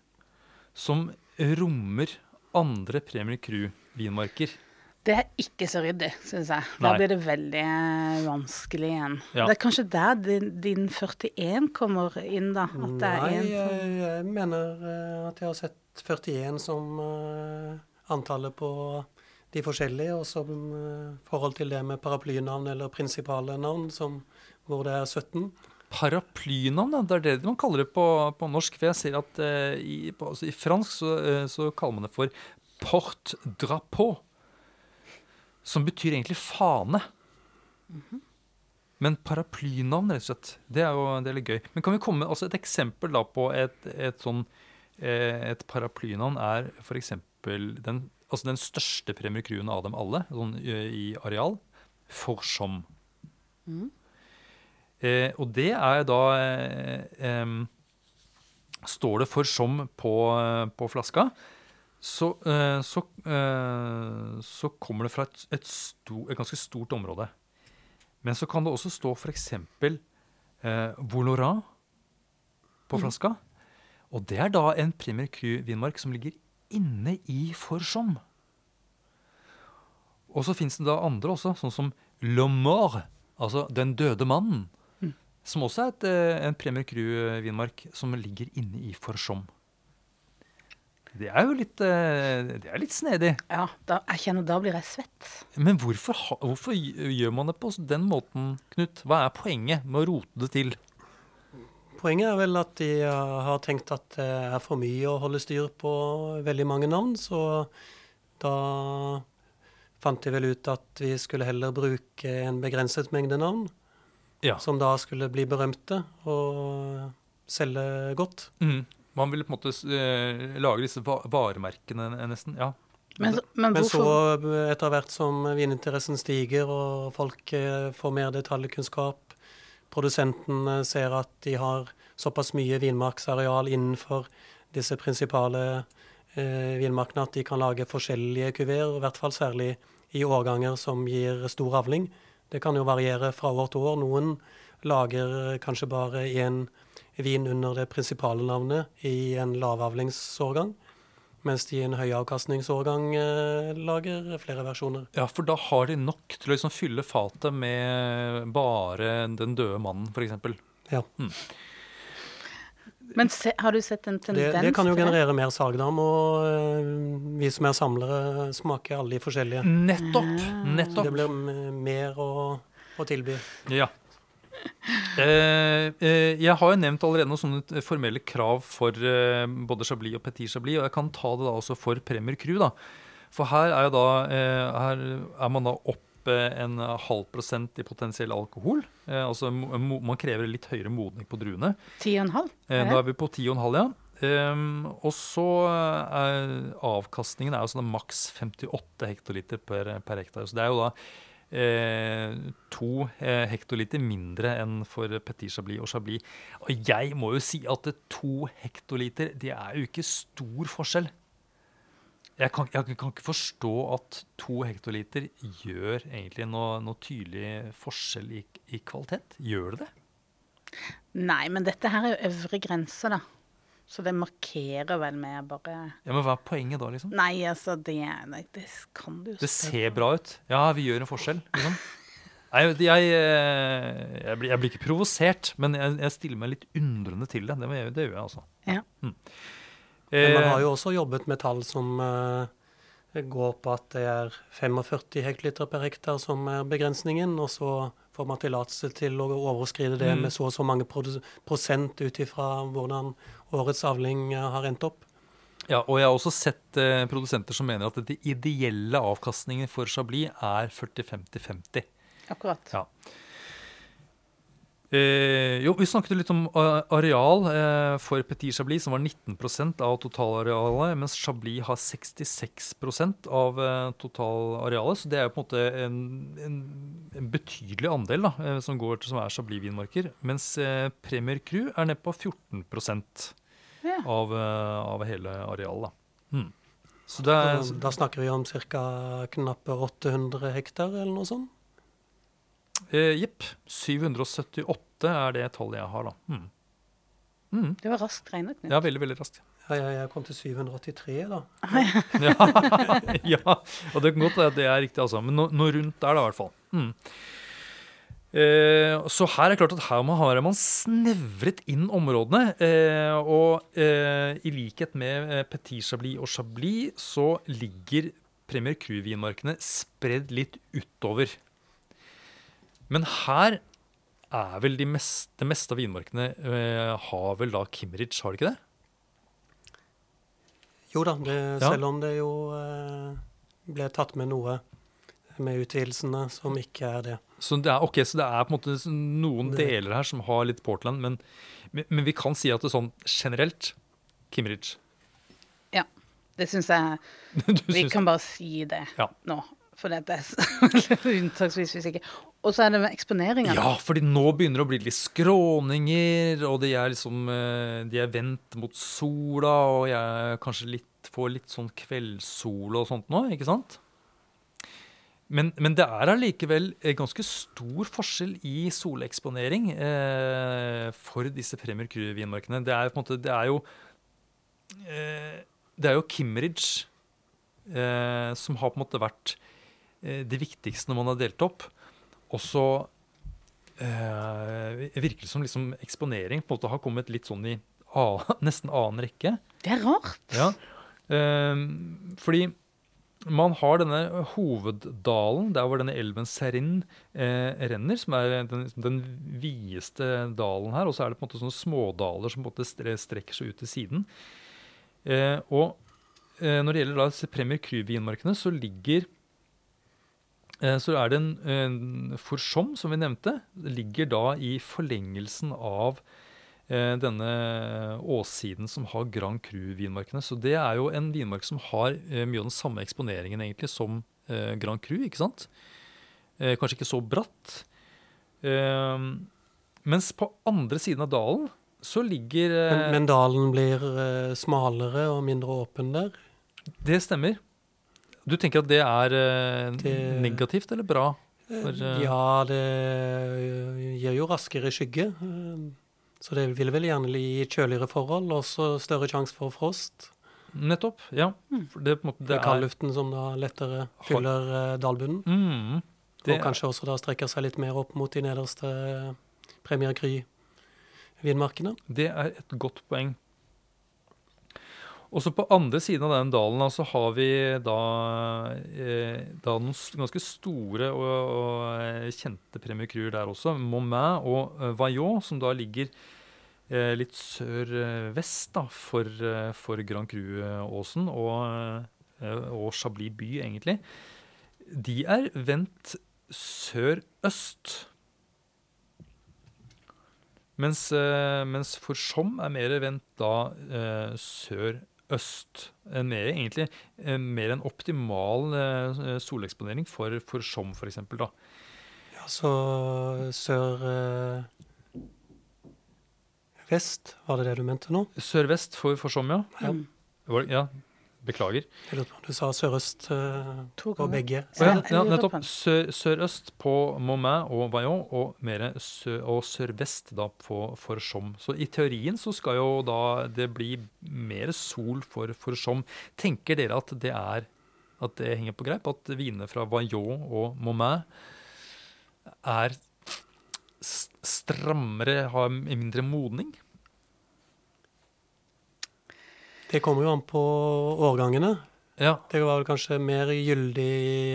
Som rommer andre Premier Cru-vinmarker. Det er ikke så ryddig, syns jeg. Da blir det veldig eh, vanskelig igjen. Ja. Det er kanskje der din, din 41 kommer inn, da. At det er Nei, en jeg, som jeg mener eh, at jeg har sett 41 som eh, antallet på de forskjellige, og som eh, forhold til det med paraplynavn eller prinsipale navn, som, hvor det er 17. Paraplynavn, det er det man kaller det på, på norsk. For jeg ser at eh, i, på, altså, i fransk så, eh, så kaller man det for porte drapeau. Som betyr egentlig fane. Men paraplynavn, rett og slett, det er jo det er litt gøy. Men kan vi komme med altså et eksempel da på et, et sånn eh, Et paraplynavn er f.eks. Den, altså den største Premier Cruen av dem alle, sånn eh, i areal. Forsom. Eh, og det er da eh, eh, Står det Forsom på, eh, på flaska, så, eh, så, eh, så kommer det fra et, et, sto, et ganske stort område. Men så kan det også stå f.eks. Eh, Voloran på flaska. Og det er da en Premier Cru-vinmark som ligger inne i Forsom. Og så fins det da andre også, sånn som Le Mort, altså Den døde mannen. Som også er et, eh, en Premier Cru-vinmark som ligger inne i Forsom. Det er jo litt, eh, det er litt snedig. Ja, da, jeg kjenner da blir jeg svett. Men hvorfor, hvorfor gjør man det på den måten, Knut? Hva er poenget med å rote det til? Poenget er vel at de eh, har tenkt at det er for mye å holde styr på veldig mange navn, så da fant de vel ut at vi skulle heller bruke en begrenset mengde navn, Ja. som da skulle bli berømte og selge godt. Mm. Man ville på en måte eh, lage disse varemerkene nesten. Ja. Men, men Men så, eh, etter hvert som vininteressen stiger og folk eh, får mer detaljkunnskap, produsenten eh, ser at de har såpass mye vinmarksareal innenfor disse prinsipale eh, vinmarkene at de kan lage forskjellige kuveer, i hvert fall særlig i årganger som gir stor avling. Det kan jo variere fra år til år. Noen lager kanskje bare én vin under det prinsipale navnet i en lavavlingsårgang, mens de i en høyavkastningsårgang avkastningsårgang lager flere versjoner. ja, for da har de nok til å liksom fylle fatet med bare den døde mannen, f.eks. Ja. Men se, har du sett en Det, tendens det kan jo generere mer salg, da. Og eh, vi som er samlere, smaker alle de forskjellige. Nettopp! Ah. Så Nettopp. det blir mer å, å tilby. Ja. Eh, eh, jeg har jo nevnt allerede noen sånne formelle krav for eh, både Chablis og Petit Chablis, og jeg kan ta det da også for Premier Crew. da. For her er, da, her er man da oppe en halv prosent i potensiell alkohol. Altså Man krever litt høyere modning på druene. Ti og en halv? Eh, Er vi på 10,5, ja. Um, og så er avkastningen er jo sånn maks 58 hektoliter per, per hektar. Så det er jo da to eh, hektoliter mindre enn for Petit Chablis og Chablis. Og jeg må jo si at to hektoliter, det er jo ikke stor forskjell. Jeg kan, jeg kan ikke forstå at to hektoliter gjør egentlig noe, noe tydelig forskjell i, i kvalitet. Gjør det det? Nei, men dette her er jo øvre grense, da. Så det markerer vel med bare Ja, Men hva er poenget da, liksom? Nei, altså, det, nei, det kan du jo Det ser bra ut. Ja, vi gjør en forskjell. Liksom. Nei, jeg, jeg, jeg, blir, jeg blir ikke provosert, men jeg, jeg stiller meg litt undrende til det. Det, det gjør jeg, altså. Ja. Mm. Men man Eh, har jo også jobbet med tall som uh, går på at det er 45 hektoliter per hektar som er begrensningen, og så får man tillatelse til å overskride det Mm. med så og så mange prosent ut ifra hvordan årets avling eh, har endt opp. Ja, og jeg har også sett eh, produsenter som mener at de ideelle avkastningen for Chablis er 40-50-50. Akkurat. Ja. Eh, jo, Vi snakket litt om eh, areal eh, for Petit Chablis, som var 19% av totalarealet, mens Chablis har 66% av eh, totalarealet. Så det er jo på en måte en, en, en betydelig andel da, eh, som går til som er Chablis-vinmarker. Mens eh, Premier Cru er nede på 14 Ja. av, eh, av hele arealet. da. Mm. Så det er, Da snakker vi om ca. knappe 800 hektar, eller noe sånt. Eh, Jepp. 778 er det tallet jeg har, da. Mm. Mm. Det var raskt regnet. Knut. Ja, veldig, veldig raskt. Ja, ja, jeg kom til 783, da. Ja, ja, og det kan godt være at det er riktig, altså. Men noe, no rundt der, da, i hvert fall. Mm. Eh, så her er det klart at her har man snevret inn områdene. Eh, og eh, i likhet med Petit Chablis og Chablis så ligger Premier Cru-vinmarkene spredd litt utover. Men her er vel de mest, det meste av vinmarkene eh, har vel da Kimmeridge, har de ikke det? Jo da, det, Ja. selv om det jo eh, ble tatt med noe med utvidelsene som ikke er det. Så det er, ok, så det er på en måte noen Det- deler her som har litt Portland, men, men, men vi kan si at det er sånn generelt Kimmeridge. Ja. Det syns jeg Vi syns- kan bare si det Ja. nå. For det er så- unntaksvis hvis ikke. Og så er det eksponeringa. Ja, fordi nå begynner det å bli litt skråninger, og de er liksom eh, De er vendt mot sola, og jeg kanskje litt, får litt sånn kveldssol og sånt nå, ikke sant? Men, men det er allikevel eh, ganske stor forskjell i soleksponering eh, for disse Premier Cru-vinmarkene. Det er på en måte Det er jo eh, Det er jo Kimmeridge eh, som har på en måte vært eh, det viktigste når man har delt opp. Og så eh, virker det som liksom eksponering på en måte har kommet litt sånn i annen, nesten annen rekke. Det er rart. Ja. Eh, fordi man har denne hoveddalen, der hvor denne elven Serin eh, renner, som er den, den videste dalen her. Og så er det på en måte sånne smådaler som på en måte strekker seg ut til siden. Eh, og eh, når det gjelder da Premier Cru-vinmarkene, så ligger så er det en, en forsom, som vi nevnte, ligger da i forlengelsen av eh, denne åssiden som har Grand Cru-vinmarkene. Så det er jo en vinmark som har eh, mye av den samme eksponeringen egentlig som eh, Grand Cru, ikke sant? Eh, kanskje ikke så bratt. Eh, mens på andre siden av dalen så ligger eh, Men, men dalen blir eh, smalere og mindre åpen der. Det stemmer. Du tenker at det er eh, Det- negativt eller bra? For, eh, Ja, det eh, gir jo raskere skygge. eh, Så det vil vel gjerne gi kjøligere forhold, og også større sjanse for frost. Nettopp. Ja. For det, på en måte, Det det er kaldluften som da lettere fyller eh, dalbunnen. Mm, det, Og kanskje også da strekker seg litt mer opp mot de nederste eh, Premier Cry-vinmarkene. det er et godt poeng. Og så på andre siden av den dalen da, så har vi da, eh, da noen ganske store og, og eh, kjente Premier Cruer der også. Momain og eh, Vaillot, som da ligger eh, litt sør-vest da, for, eh, for Grand Cru-åsen og, eh, og Chablis by, egentlig. De er vendt sør-øst. Mens, mens Forsom er mer vendt da sør-øst. En mer, egentlig eh, mer en optimal eh, soleksponering for For eksempel, da. Ja, så sør eh, Vest, var det det du mente nå? Sør-vest for Skjom, ja. Ja. Var ja. Beklager. Jeg lurte på om du sa sørøst uh, på begge. Ja, ja, nettopp. Sørøst Sør, på Montmain og Vaillon, og mer sø, og sørvest da på Forsom. Så i teorien så skal jo da det bli mer sol for Forsom. Tenker dere at det er at det henger på greip? At vinene fra Vaillon og Montmain er strammere, har mindre modning? Det kommer jo an på årgangene. Ja. Det var vel kanskje mer gyldig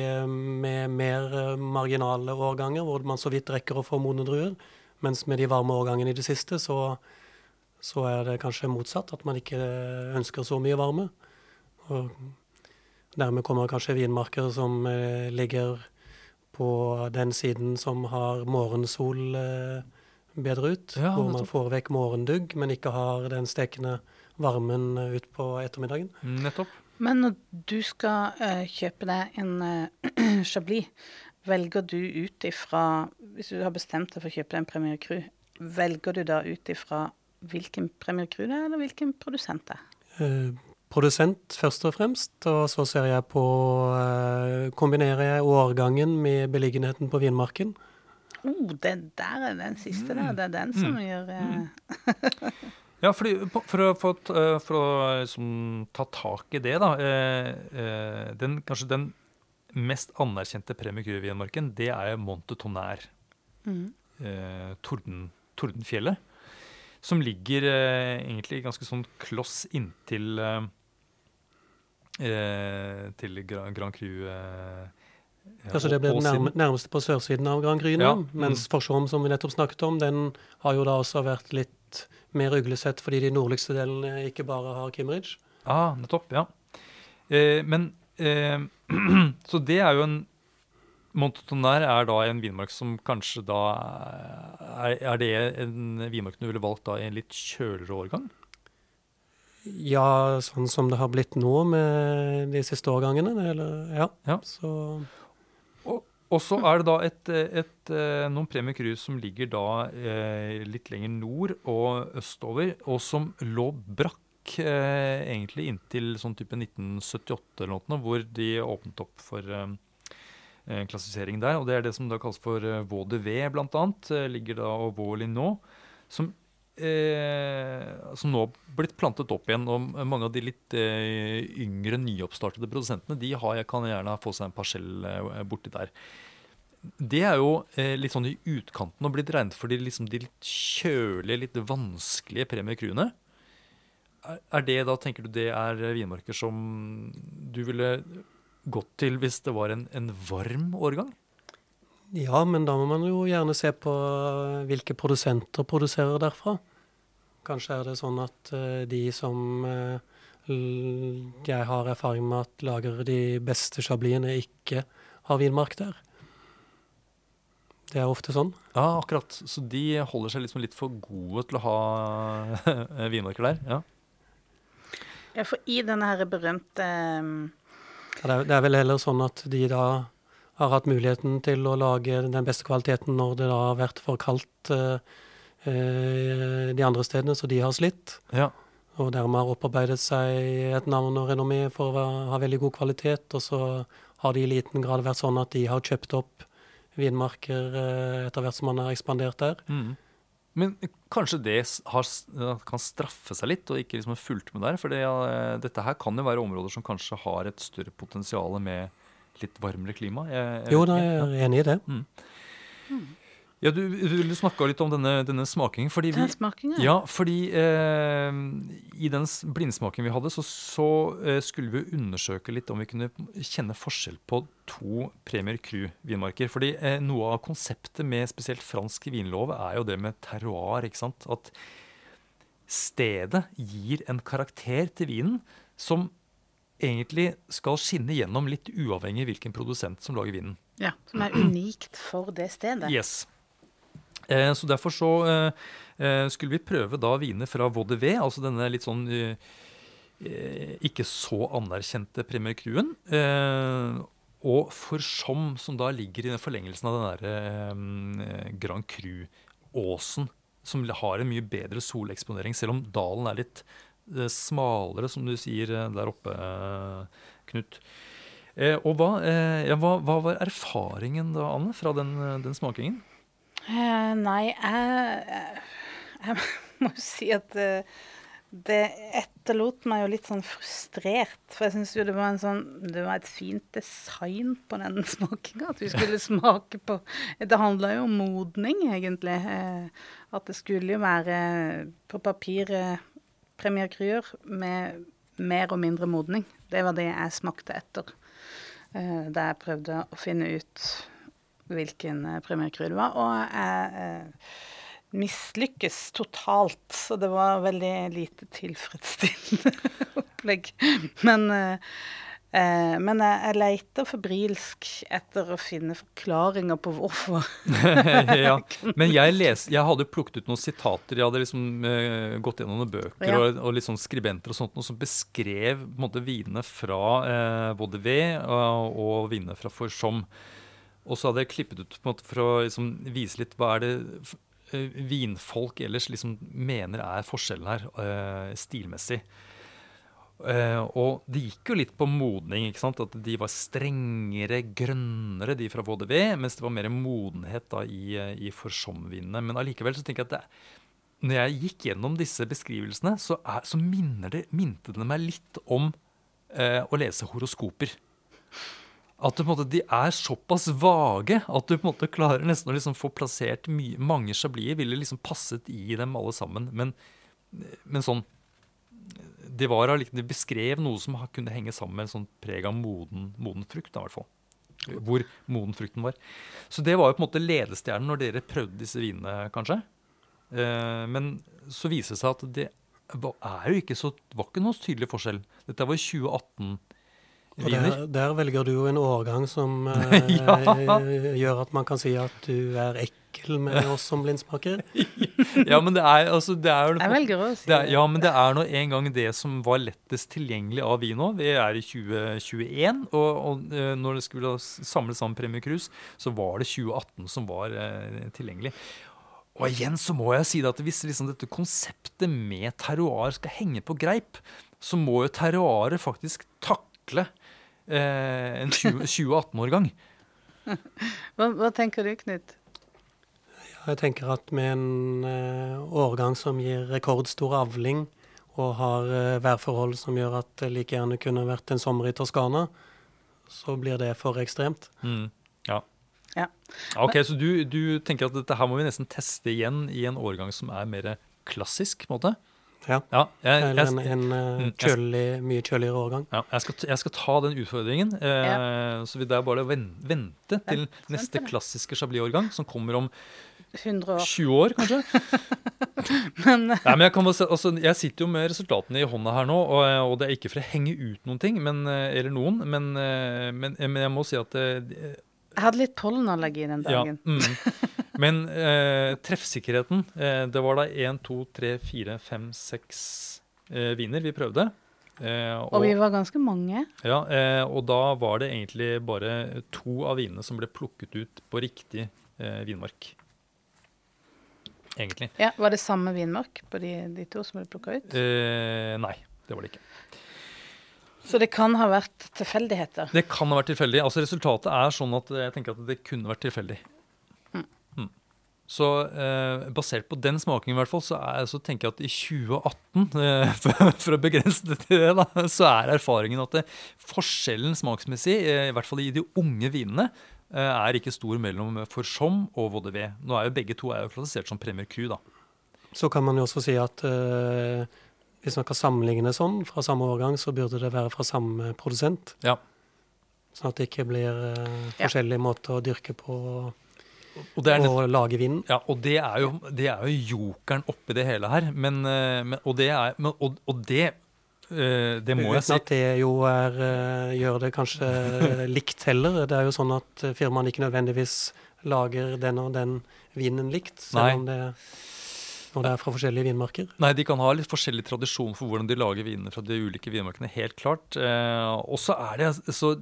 eh, med mer eh, marginale årganger, hvor man så vidt rekker å få modne druer. Mens med de varme årgangene i det siste, så, så er det kanskje motsatt. At man ikke ønsker så mye varme. Og dermed kommer kanskje vinmarker som eh, ligger på den siden som har morgensol eh, bedre ut. Ja, hvor man får vekk morgendugg, men ikke har den stekende varmen ut utpå ettermiddagen. Nettopp. Men når du skal uh, kjøpe deg en uh, Chablis, velger du ut ifra Hvis du har bestemt deg for å kjøpe deg en Premier Cru, velger du da ut ifra hvilken Premier Cru det er, eller hvilken produsent det er? Uh, produsent først og fremst, og så ser jeg på Kombinerer jeg årgangen med beliggenheten på vinmarken. Oh, det der er den siste der. Det er den som gjør eh, Ja, fordi, for å, få t- eh, for å liksom, ta tak i det, da eh, eh, den, Kanskje den mest anerkjente Premie Curie-vinmarken, det er Monte Tonnerre. mm. Eh, Torden, Tordenfjellet. Som ligger eh, egentlig ganske sånn kloss inntil eh, Til Gran, Grand Cru. Eh, Altså det blir den nærme, nærmeste på sørsiden av Gran Gryne. Ja, Mens mm. Forsholm, som vi nettopp snakket om, den har jo da også vært litt mer uglesett fordi de nordligste delene ikke bare har Kimmeridge. Ah, nettopp, ja. Eh, men eh, Så det er jo en Montetonner er da en vinmark som kanskje da er, er det en vinmark du ville valgt da i en litt kjøligere årgang? Ja, sånn som det har blitt nå med de siste årgangene. Eller, ja. Ja. Så Og, så er det da et, et, eh, noen Premier Cruise som ligger da eh, litt lenger nord og østover, og som lå brakk eh, egentlig inntil sånn type 1978 eller noe, hvor de åpnet opp for eh, eh, klassifisering der. Og det er det som da kalles for eh, V, blant annet. ligger da og Vaux nå. Som, eh, som nå har blitt plantet opp igjen. Og mange av de litt eh, yngre, nyoppstartede produsentene de har, kan gjerne få seg en parsell eh, borti der. Det er jo eh, litt sånn i utkanten og blitt regnet for de, liksom, de litt kjølige, litt vanskelige premiekruene. Er, det da, tenker du, det er eh, vinmarker som du ville gått til hvis det var en, en varm årgang? ja, men da må man jo gjerne se på hvilke produsenter produserer derfra. Kanskje er det sånn at eh, de som eh, jeg har erfaring med at lager de beste chablisene, ikke har vinmark der. Det er ofte sånn. Ja, akkurat. Så de holder seg liksom litt for gode til å ha vinmarker der? Ja. Ja, for i denne her berømte eh, Ja, Det er, det er vel heller sånn at de da har hatt muligheten til å lage den beste kvaliteten når det da har vært for kaldt eh, eh, de andre stedene, så de har slitt. ja. Og dermed har opparbeidet seg et navn og renommé for å ha veldig god kvalitet. Og så har det i liten grad vært sånn at de har kjøpt opp vinmarker eh, etter hvert som man har ekspandert der. Mm. Men kanskje det har, kan straffe seg litt, og ikke liksom fulgt med der? For det, eh, dette her kan jo være områder som kanskje har et større potensial med litt varmere klima? Jeg, jeg Jo, da jeg er jeg enig i det. Ja, du, du snakka litt om denne, denne smakingen. fordi vi, Den smakingen. Ja, fordi eh, i den blindsmakingen vi hadde, så, så eh, skulle vi undersøke litt om vi kunne kjenne forskjell på to Premier Cru-vinmarker. Fordi eh, noe av konseptet med spesielt fransk vinlov er jo det med terroir. ikke sant? At stedet gir en karakter til vinen som egentlig skal skinne gjennom litt uavhengig hvilken produsent som lager vinen. Ja, Som er unikt for det stedet. Yes. Eh, så derfor så eh, eh, skulle vi prøve da viner fra VDV, altså denne litt sånn ikke så anerkjente Premier Cruen. Og Forsom, som da ligger i den forlengelsen av den der eh, Grand Cru-åsen, som har en mye bedre soleksponering, selv om dalen er litt smalere, som du sier der oppe, Knut. Og hva, ja, hva, hva var erfaringen da, Anne, fra den, den smakingen? Eh, nei, jeg, jeg må jo si at eh, det etterlot meg jo litt sånn frustrert. For jeg syns jo det var sånn Det var et fint design på den smakinga. At vi skulle smake på Det handla jo om modning, egentlig. Eh, at det skulle jo være på papiret Premier Cruer med mer og mindre modning. Det var det jeg smakte etter. Da jeg prøvde å finne ut hvilken eh, det var. Og jeg eh, mislykkes totalt. Så det var veldig lite tilfredsstillende opplegg. Men, eh, eh, men jeg, jeg leter febrilsk etter å finne forklaringer på hvorfor. ja, Men jeg, les, jeg hadde plukket ut noen sitater. Jeg hadde liksom eh, gått gjennom noen bøker Ja. og, og sånn skribenter og sånt, noe som beskrev på en måte, vinene fra eh, både ved og, og vinene fra Forsom. Og så hadde jeg klippet ut på en måte, for å liksom, vise litt hva er det eh, vinfolk ellers liksom mener er forskjellen her, uh, stilmessig. Uh, og det gikk jo litt på modning. ikke sant? At de var strengere, grønnere, de fra VDV, mens det var mer modenhet da i, i forsomvinene. Men allikevel så tenker jeg at det, når jeg gikk gjennom disse beskrivelsene, så, er, så minner det, minte det meg litt om uh, å lese horoskoper. At du, på en måte, de er såpass vage at du på en måte klarer nesten å liksom få plassert mye, mange chablier. Ville liksom passet i dem alle sammen. Men, men sånn de, var, de beskrev noe som kunne henge sammen med en sånn preg av moden, moden frukt. Da, i hvert fall. Hvor moden frukten var. Så det var jo på en måte ledestjernen når dere prøvde disse vinene, kanskje. Eh, men så viser det seg at det er jo ikke så, var ikke noen tydelig forskjell. Dette var i 2018-viner. Og der, der velger du jo en årgang som eh, Ja. gjør at man kan si at du er ekkel med oss som blindsmaker. Ja, men det er, altså, det er jo Jeg velger å si det er, ja, men det er nå en gang det som var lettest tilgjengelig av vi nå. Vi er i 2021, og, og eh, når det skulle samle sammen Premier Cruise, så var det 2018 som var eh, tilgjengelig. Og igjen så må jeg si det at hvis liksom dette konseptet med terroir skal henge på greip, så må jo terroiret faktisk takle eh, en 20 2018-årgang. Hva, hva tenker du, Knut? Jeg tenker at med en eh, årgang som gir rekordstor avling, og har eh, værforhold som gjør at det like gjerne kunne vært en sommer i Toskana, så blir det for ekstremt. Mm, ja. Ja. Ok, Så du, du tenker at dette her må vi nesten teste igjen i en årgang som er mer klassisk? på en måte? Ja. Ja, jeg, Eller en, en eh, Mm, jeg- kjølig, mye kjøligere årgang. ja, jeg, skal, jeg skal ta den utfordringen. Eh, Så vil jeg bare ven- vente til neste det. klassiske Chablis-årgang, som kommer om 100 år. 20 år, kanskje. Men Nei, men jeg, kan se- altså, jeg sitter jo med resultatene i hånda her nå, og, og det er ikke for å henge ut noen ting, men, eh, eller noen, men, eh, men, men jeg må si at eh, jeg hadde litt pollenallergi den Ja, dagen. mm. Men eh, treffsikkerheten eh, Det var da én, to, tre, fire, fem, seks eh, viner vi prøvde. Eh, Og vi var ganske mange. ja, eh, og da var det egentlig bare to av vinene som ble plukket ut på riktig eh, vinmark. Egentlig. Ja, Var det samme vinmark på de, de to som ble plukka ut? Eh, nei, det var det ikke. Så det kan ha vært tilfeldigheter. Det kan ha vært tilfeldig. Altså Resultatet er sånn at jeg tenker at det kunne vært tilfeldig. Mm. Så eh, basert på den smakingen, i hvert fall, så, er, så tenker jeg at i 2018, eh, for, for å begrense det til det, da, så er erfaringen at det, forskjellen smaksmessig, eh, i hvert fall i de unge vinene, eh, er ikke stor mellom Forsom og Vaudeville. Nå er jo begge to er jo klassifisert som Premier Cru, da. Så kan man jo også si at eh, hvis man kan sammenligne sånn fra samme årgang, så burde det være fra samme produsent. Ja. Sånn at det ikke blir eh, Ja. forskjellige måter å dyrke på Og det er nett- og lage vinen. Ja, og det er jo, det er jo jokeren oppi det hele her. Men, eh, men, og det er men, og, og det eh, Det må jeg Uten si. at det jo er, eh, gjør det kanskje likt heller. Det er jo sånn at eh, firmaene ikke nødvendigvis lager den og den vinen likt, selv Nei. om det, når det er fra forskjellige vinmarker. Nei, De kan ha litt forskjellig tradisjon for hvordan de lager vinene fra de ulike vinmarkene. helt klart. Eh, og så er det så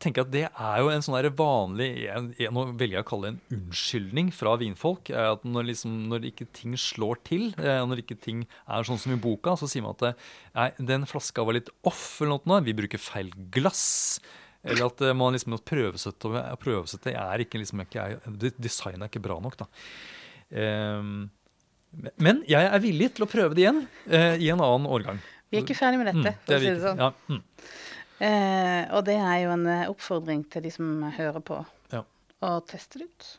tenker jeg at Det er jo en sånn der vanlig en, en, Nå velger jeg å kalle det en unnskyldning fra vinfolk. er at Når, liksom, når ikke ting slår til, eh, når ikke ting er sånn som i boka, så sier man at eh, nei, den flaska var litt off, eller noe. Vi bruker feil glass. Eller at eh, man liksom prøvesette, prøvesette er ikke liksom ikke, er, Designet er ikke bra nok. da. Ehm, Men jeg er villig til å prøve det igjen eh, i en annen årgang. Vi er ikke ferdig med dette, Mm, for å si det sånn. Ja, mm. Eh, og det er jo en eh, oppfordring til de som hører på, Ja. å teste det ut.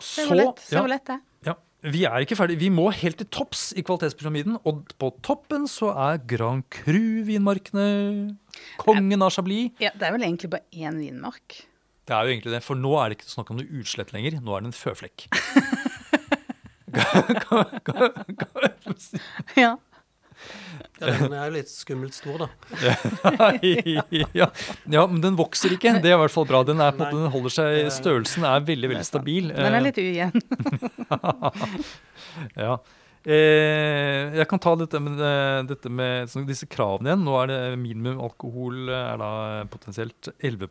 Se Så, hvor lett, ja, lett det er. ja, vi er ikke ferdig. Vi må helt til topps i kvalitetspyramiden. Og på toppen så er Grand Cru-vinmarkene kongen av Chablis. Ja, det er vel egentlig bare én vinmark. Det er jo egentlig det, for nå er det ikke snakk om noe utslett lenger. Nå er det en føflekk. ja. Ja, den er jo litt skummelt stor, da. ja. ja, men den vokser ikke. Det er i hvert fall bra. Den, er på, den holder seg, Størrelsen er veldig veldig stabil. Den er litt ujevn. Ja. Eh, jeg kan ta dette med, eh, dette med disse kravene igjen. Nå er det minimum alkohol er da potensielt 11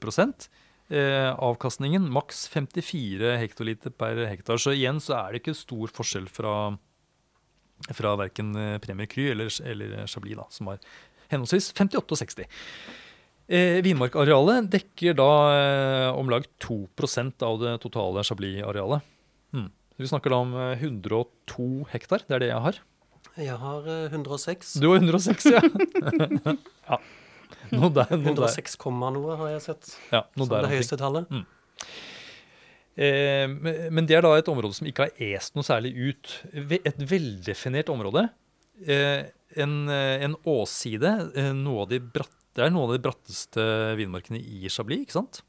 eh, Avkastningen maks 54 hektoliter per hektar. Så igjen så er det ikke stor forskjell fra, fra verken Premier Kry eller, eller Chablis, da, som har henholdsvis 58 og 60. Eh, Vinmarkarealet dekker da eh, om lag 2% av det totale Chablis-arealet. Hmm. Vi snakker da om eh, 102 hektar. Det er det jeg har. Jeg har eh, 106. Du har 106, ja. ja. Noe der, noe 106, noe har jeg sett Ja, noe som der det høyeste tallet. Eh, men det er da et område som ikke har est noe særlig ut. Et veldefinert område. Eh, en, eh, en åsside. Eh, noe av de bratt, det er noen av de bratteste vinmarkene i Chablis, ikke sant?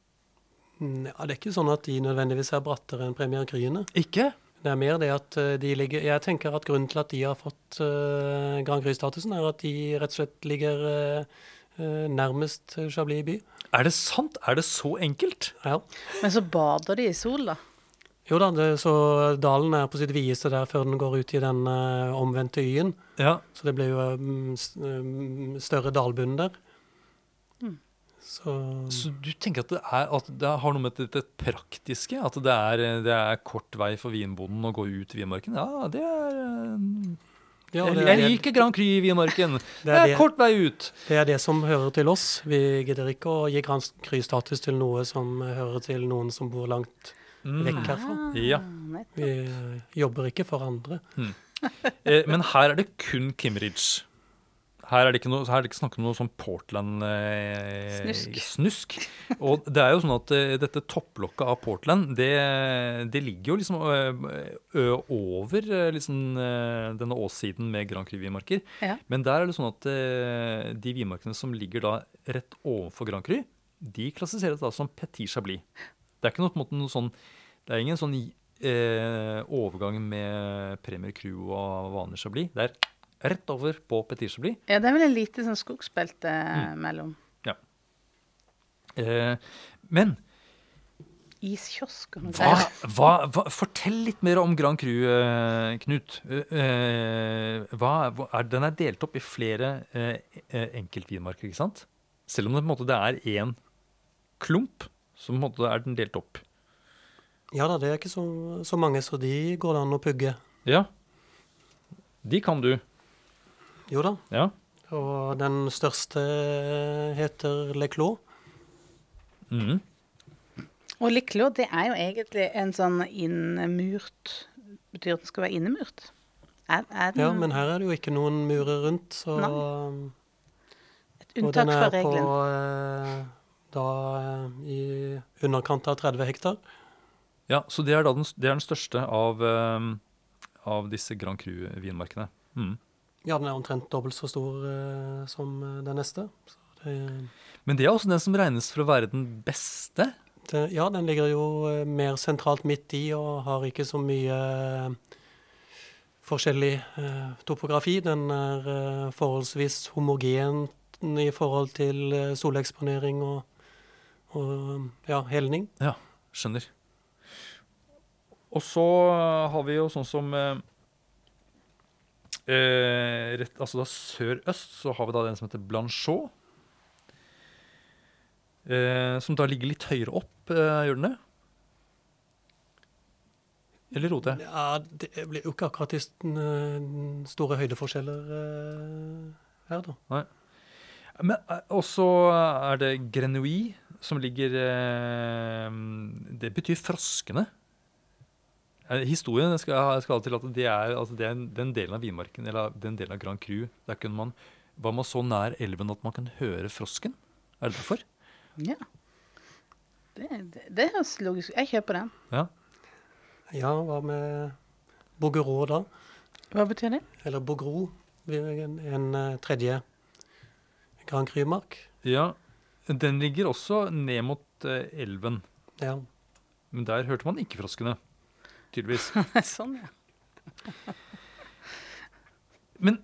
Mm, Ja, det er ikke sånn at de nødvendigvis er brattere enn Premier Gryene. Ikke? Det er mer det at eh, de ligger Jeg tenker at grunnen til at de har fått uh, Grand Cru-statusen, er at de rett og slett ligger eh, nærmest Chablis by. Er det sant? Er det så enkelt? Ja. Men så bader de i sol, da. Jo da, det, så dalen er på sitt videste der før den går ut i den uh, omvendte y-en. Ja. Så det blir jo um, større dalbunn der. Mm. Så Så du tenker at det, er, at det har noe med det, det praktiske? At det er, det er kort vei for vinbonden å gå ut i vinmarken? Ja, det er eh, ja, Jeg, det, jeg er, liker Grand Cru i vinmarken. det, Det er er kort vei ut. det er det som hører til oss. Vi gidder ikke å gi Grand Cru-status til noe som hører til noen som bor langt Mm. vekk herfra. Ja. Vi eh, jobber ikke for andre. Eh, men her er det kun Kimmeridge. Her er det ikke, noe, er det ikke snakk om noe sånn Portland eh. Og det er jo sånn at eh, dette topplokket av Portland, det, det ligger jo liksom eh, ø, over eh, liksom, eh, denne åssiden med Grand Cru-vinmarker. Ja. Men der er det sånn at eh, de vinmarkene som ligger da rett overfor Grand Cru, de klassifiseres da som Petit Chablis. Det er ikke noe, på en måte, noe sånn Det er ingen sånn overgang med Premier Cru og vanlig Chablis. Det er rett over på Petit Chablis. Ja, det er vel en lite sånn skogsbelte Mm. mellom Eh, men iskiosk og noe hva, hva, hva, fortell litt mer om Grand Cru, eh, Knut. Eh, hva, er, den er delt opp i flere eh, eh, enkeltvinmarker, ikke sant? Selv om det, på en måte, det er én klump, så på en måte er den delt opp. Ja da, det er ikke så, så mange, så de går det an å pugge. Ja. De kan du. Jo da. Ja. Og den største heter Le Mm. Og liklo, det er jo egentlig en sånn innmurt Betyr at den skal være innemurt? Er, er den Ja, men her er det jo ikke noen murer rundt, så et Og den er på eh, da eh, i underkant av 30 hektar. ja, så det er da den, det er den største av, eh, av disse Grand Cru-vinmarkene. Mhm. Ja, den er omtrent dobbelt så stor eh, som eh, den neste. Så det, Men det er også den som regnes for å være den beste. det, ja, den ligger jo eh, mer sentralt midt i og har ikke så mye eh, forskjellig eh, topografi. Den er eh, forholdsvis homogen i forhold til soleksponering og, og ja, helning. Ja, skjønner. Og så har vi jo sånn som rett, Altså da sør-øst så har vi da den som heter Blanchot. Eh, som da ligger litt høyere opp, eh, gjør den det? Eller roter jeg? Ja, det blir jo ikke akkurat den eh, store høydeforskjeller eh, her, da. Men eh, også er det Grenouille, som ligger eh, Det betyr froskene. Eh, Historien skal jeg skal til at det er, altså det er en- den delen av vinmarken, eller den delen av Grand Cru, der kunne man var man så nær elven at man kan høre frosken. Er det derfor? Ja. Det, det, det høres logisk. Jeg kjøper den. Ja. Ja, hva med Bouguereau da? Hva betyr det? Eller Bougro, en, en eh, tredje Grand Cru-mark. ja. Den ligger også ned mot eh, elven, Ja. men der hørte man ikke froskene. Tydeligvis. sånn, ja. Men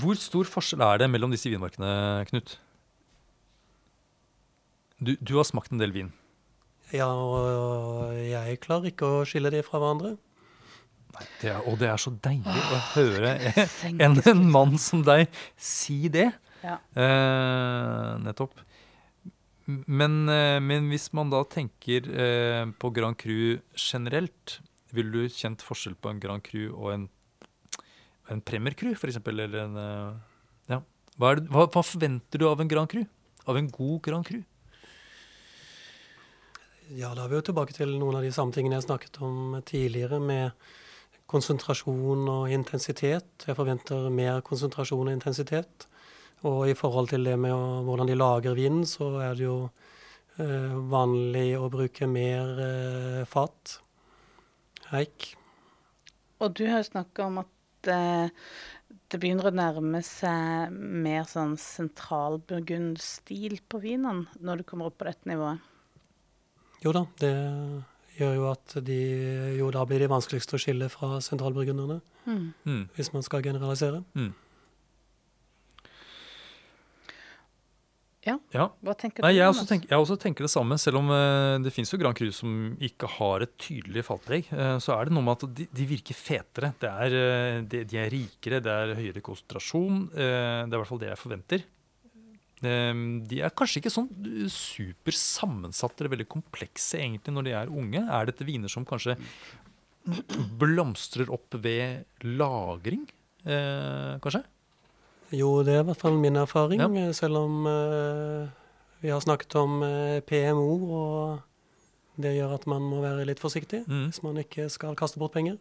hvor stor forskjell er det mellom disse vinmarkene, Knut? Du, du har smakt en del vin. ja, og jeg klarer ikke å skille de fra hverandre. Det er, og det er så deilig å høre en, en mann som deg si det. Ja. Eh, nettopp. Men, eh, men hvis man da tenker eh, på Grand Cru generelt, ville du kjent forskjell på en Grand Cru og en, en Premier Cru, f.eks.? Eller eh, Ja. Hva, hva, hva forventer du av en Grand Cru? Av en god Grand Cru? Ja, da er vi jo tilbake til noen av de samme tingene jeg snakket om tidligere, med konsentrasjon og intensitet. Jeg forventer mer konsentrasjon og intensitet. Og i forhold til det med å, hvordan de lager vinen, så er det jo eh, vanlig å bruke mer eh, fat. Eik. Og du har jo snakka om at eh, det begynner å nærme seg mer sånn sentralburgundstil på vinene når du kommer opp på dette nivået. Jo da, det gjør jo at de jo da blir de vanskeligste å skille fra sentralburgunderne, Mm. Mm. hvis man skal generalisere. Mm. Ja. ja. Hva tenker Nei, du? jeg også, tenker, jeg også tenker det samme. Selv om uh, det fins Grand Cru som ikke har et tydelig fallpreg, uh, så er det noe med at de, de virker fetere. Det er, uh, de, de er rikere, det er høyere konsentrasjon. det er i hvert fall det jeg forventer. Eh, de er kanskje ikke sånn supersammensatte eller veldig komplekse egentlig når de er unge. Er dette viner som kanskje blomstrer opp ved lagring, eh, kanskje? Jo, det er i hvert fall min erfaring, Ja. eh, selv om uh, vi har snakket om uh, PMO, og det gjør at man må være litt forsiktig Mm. hvis man ikke skal kaste bort penger.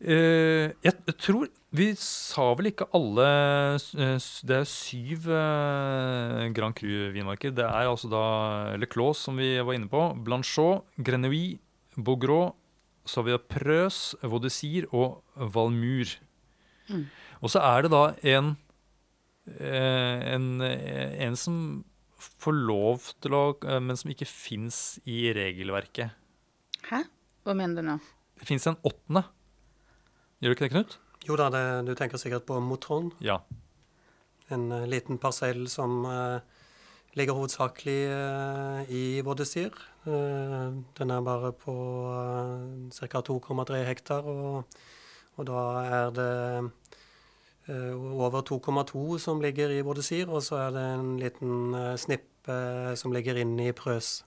Eh, jeg, jeg tror Vi sa vel ikke alle eh, Det er syv eh, Grand Cru-vinmarker. Det er altså da Le Clos, som vi var inne på. Blanchot, Grenouille, Bogrot, Sauvia Preus, Vaudesir og Valmur. Mm. Og så er det da en, eh, en, eh, en som får lov til å eh, Men som ikke fins i regelverket. Hæ? Hva mener du nå? Det fins en åttende. Gjør det ikke det, Knut? Jo da, det, du tenker sikkert på Motron, Ja. en liten parsell som uh, ligger hovedsakelig uh, i Vårdesir. Uh, den er bare på uh, ca. 2,3 hektar, og, og da er det over 2,2 som ligger i Bordesir, og så er det en liten eh, snipp eh, som ligger inne i Prøs.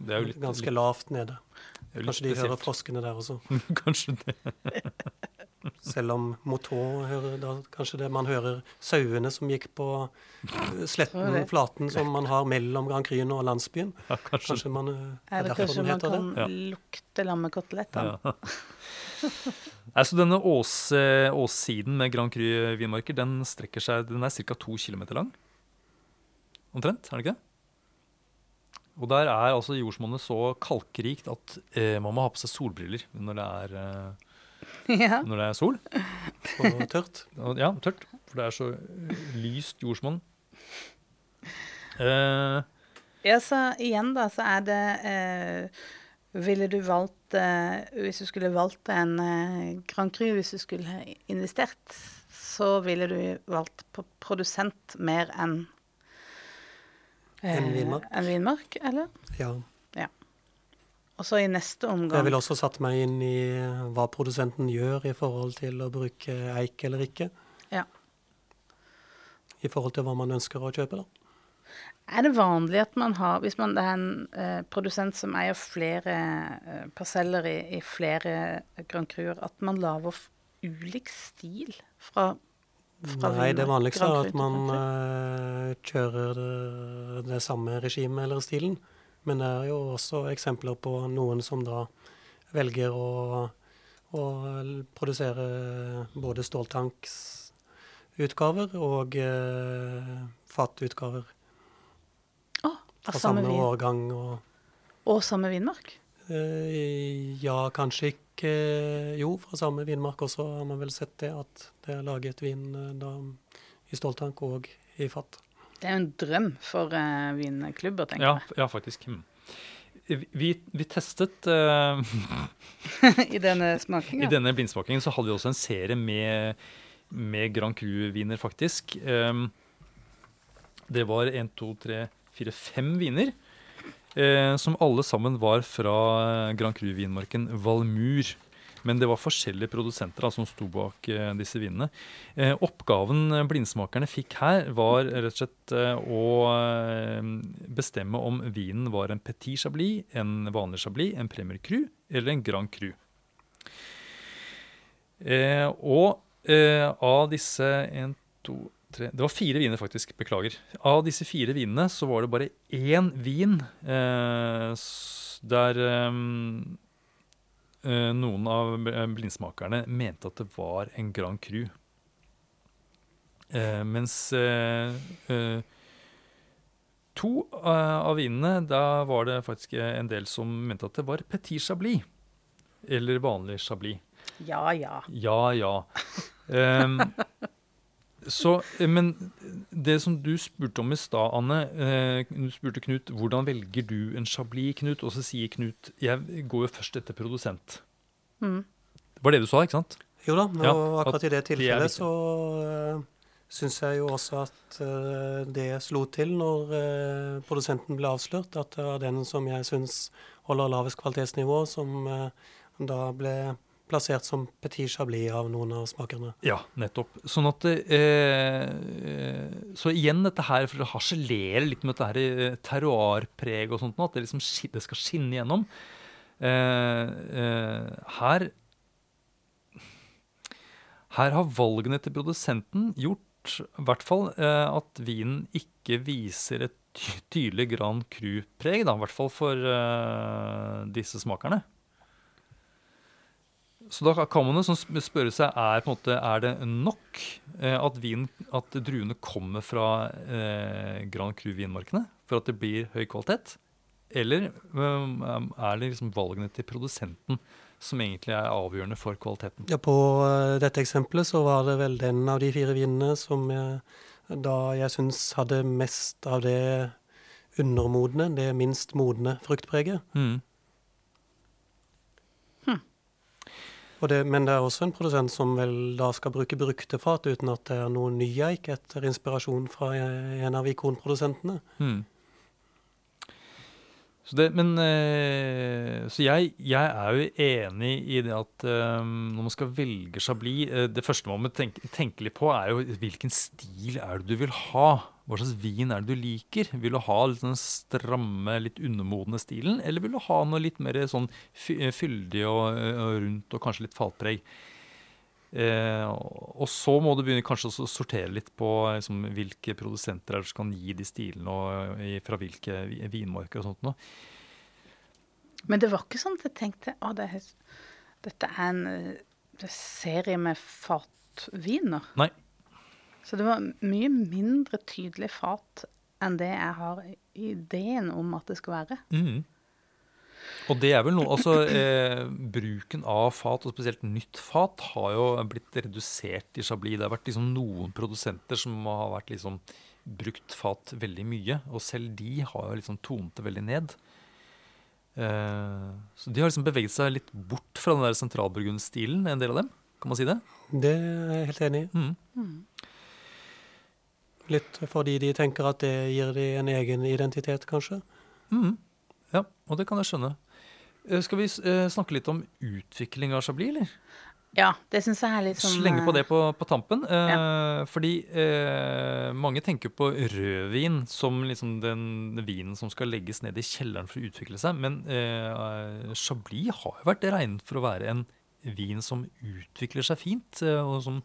Det er jo litt, Ganske lavt nede. det er jo litt Kanskje de hører froskene der også. Kanskje det. Selv om Motor hører da kanskje det man hører sauene som gikk på eh, sletten, flaten som man har mellom Grand Cryen og landsbyen. Ja, kanskje. Kanskje man eh, Er det derfor kanskje man kan Ja. lukte lammekotelettene? Ja. Nei, så denne ås, eh, åssiden med Grand Cru vinmarker, den strekker seg, den er ca. to km lang. Omtrent, er det ikke det? Og der er altså jordsmonnet så kalkrikt at eh, man må ha på seg solbriller når det er, eh, ja. når det er sol. Og tørt. Og- Ja, tørt. For det er så lyst jordsmonn. Eh, Ja, så igjen da, så er det eh, Ville du valgt eh, Hvis du skulle valgt en eh, Grand Cru, hvis du skulle investert, så ville du valgt på produsent mer enn en vinmark. En vinmark, eller? Ja. Og så i neste omgang Jeg ville også satt meg inn i eh, hva produsenten gjør i forhold til å bruke eik eller ikke. Ja. I forhold til hva man ønsker å kjøpe, da. Er det vanlig at man har, hvis man det er en eh, produsent som eier flere eh, parseller i, i flere Grand Cruer, at man lager ulik stil fra, fra Nei, det vanligste er at man eh, kjører det, det samme regimet eller stilen. Men det er jo også eksempler på noen som da velger å, å produsere både ståltanksutgaver og eh, fatutgaver. Av samme samme årgang og Og samme vinmark? eh, Ja, kanskje ikke Jo, fra samme vinmark også har man vel sett det, at det er laget vin eh, da i ståltank og i fat. Det er jo en drøm for eh, vinklubber, tenker Ja, ja faktisk. Mm. Vi, vi testet uh. I denne smakingen? I denne blindsmakingen så hadde vi også en serie med, med Grand Cru-viner, faktisk. Um, det var én, to, tre, fire, fem viner. eh, som alle sammen var fra Grand Cru-vinmarken Valmur. Men det var forskjellige produsenter da, som sto bak eh, disse vinene. Eh, oppgaven eh, blindsmakerne fikk her, var rett og slett eh, å eh, bestemme om vinen var en petit chablis, en vanlig chablis, en premier cru eller en grand cru. Eh, og eh, av disse en, to, tre Det var fire viner, faktisk. Beklager. Av disse fire vinene så var det bare én vin eh, der eh, eh, noen av blindsmakerne mente at det var en Grand Cru. Eh, mens eh, eh, to eh, av vinene, da var det faktisk en del som mente at det var Petit Chablis. Eller vanlig Chablis. Ja ja. Ja, ja. Ehm, så, eh, men det som du spurte om i stad, Anne eh, Du spurte Knut hvordan velger du en chablis, Knut? Og så sier Knut jeg går jo først etter produsent. Mm. Det var det du sa, ikke sant? Jo da, og Ja, akkurat i det tilfellet viktig. så uh, syns jeg jo også at uh, det slo til når uh, produsenten ble avslørt, at det var den som jeg syns holder lavest kvalitetsnivå, som uh, da ble plassert som petit chablis av noen av smakerne. Ja, nettopp. Sånn at eh, eh, Så igjen dette her, for å harselere litt med dette her eh, terroirpreg og sånt, at det, liksom, det skal skinne igjennom. Eh, eh, her Her har valgene til produsenten gjort i hvert fall eh, at vinen ikke viser et tydelig Grand Cru-preg, i hvert fall for disse smakerne. Så da kan man sånn spørre seg er, på en måte, er det nok eh, at, vin, at druene kommer fra eh, Grand Cru-vinmarkene for at det blir høy kvalitet? Eller er det liksom valgene til produsenten som egentlig er avgjørende for kvaliteten? Ja, på eh, dette eksempelet så var det vel den av de fire vinene som jeg, da jeg syns hadde mest av det undermodne, det minst modne fruktpreget. Mm. Det, men det er også en produsent som vel da skal bruke brukte fat uten at det er noe nyeik etter inspirasjon fra en av ikonprodusentene. Mm. Så, det, men, eh, så jeg, jeg er jo enig i det at eh, når man skal velge Chablis eh, Det første man må tenke, tenke litt på, er jo hvilken stil er det du vil ha? Hva slags vin er det du liker? Vil du ha litt den stramme, litt undermodne stilen, eller vil du ha noe litt mer sånn fyldig og, og rundt og kanskje litt fatpreg? Eh, og så må du begynne kanskje å sortere litt på liksom, hvilke produsenter er det som kan gi de stilene, og i, fra hvilke vinmarker og sånt noe. Men det var ikke sånn at jeg tenkte å, det er, dette er en eh, serie med fatviner. Nei. Så det var mye mindre tydelig fat enn det jeg har ideen om at det skal være. Mhm. Og det er vel noe Altså, eh, bruken av fat, og spesielt nytt fat, har jo blitt redusert i Chablis. Det har vært liksom noen produsenter som har vært liksom brukt fat veldig mye, og selv de har jo liksom tonet det veldig ned. Eh, så de har liksom beveget seg litt bort fra den der sentralburgundstilen, en del av dem. Kan man si det? Det er jeg helt enig i. Mm. Litt fordi de tenker at det gir de en egen identitet, kanskje. Mhm. Ja, og det kan jeg skjønne. Eh, Skal vi eh, snakke litt om utvikling av Chablis, eller? Ja, det syns jeg er litt sånn Slenge på eh, det på, på tampen. Eh, Fordi eh, mange tenker på rødvin som liksom den vinen som skal legges ned i kjelleren for å utvikle seg. Men eh, Chablis har jo vært regnet for å være en vin som utvikler seg fint, eh, og som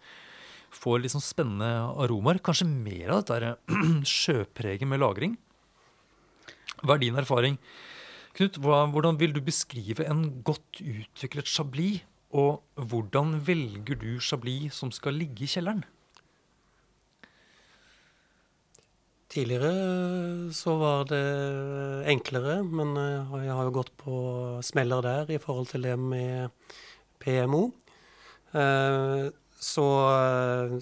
får sånn spennende aromaer. Kanskje mer av dette sjøpreget med lagring. Hva er din erfaring, Knut, hvordan vil du beskrive en godt utviklet chablis? Og hvordan velger du chablis som skal ligge i kjelleren? Tidligere så var det enklere, men eh, jeg har jo gått på smeller der i forhold til det med PMO. Eh, Så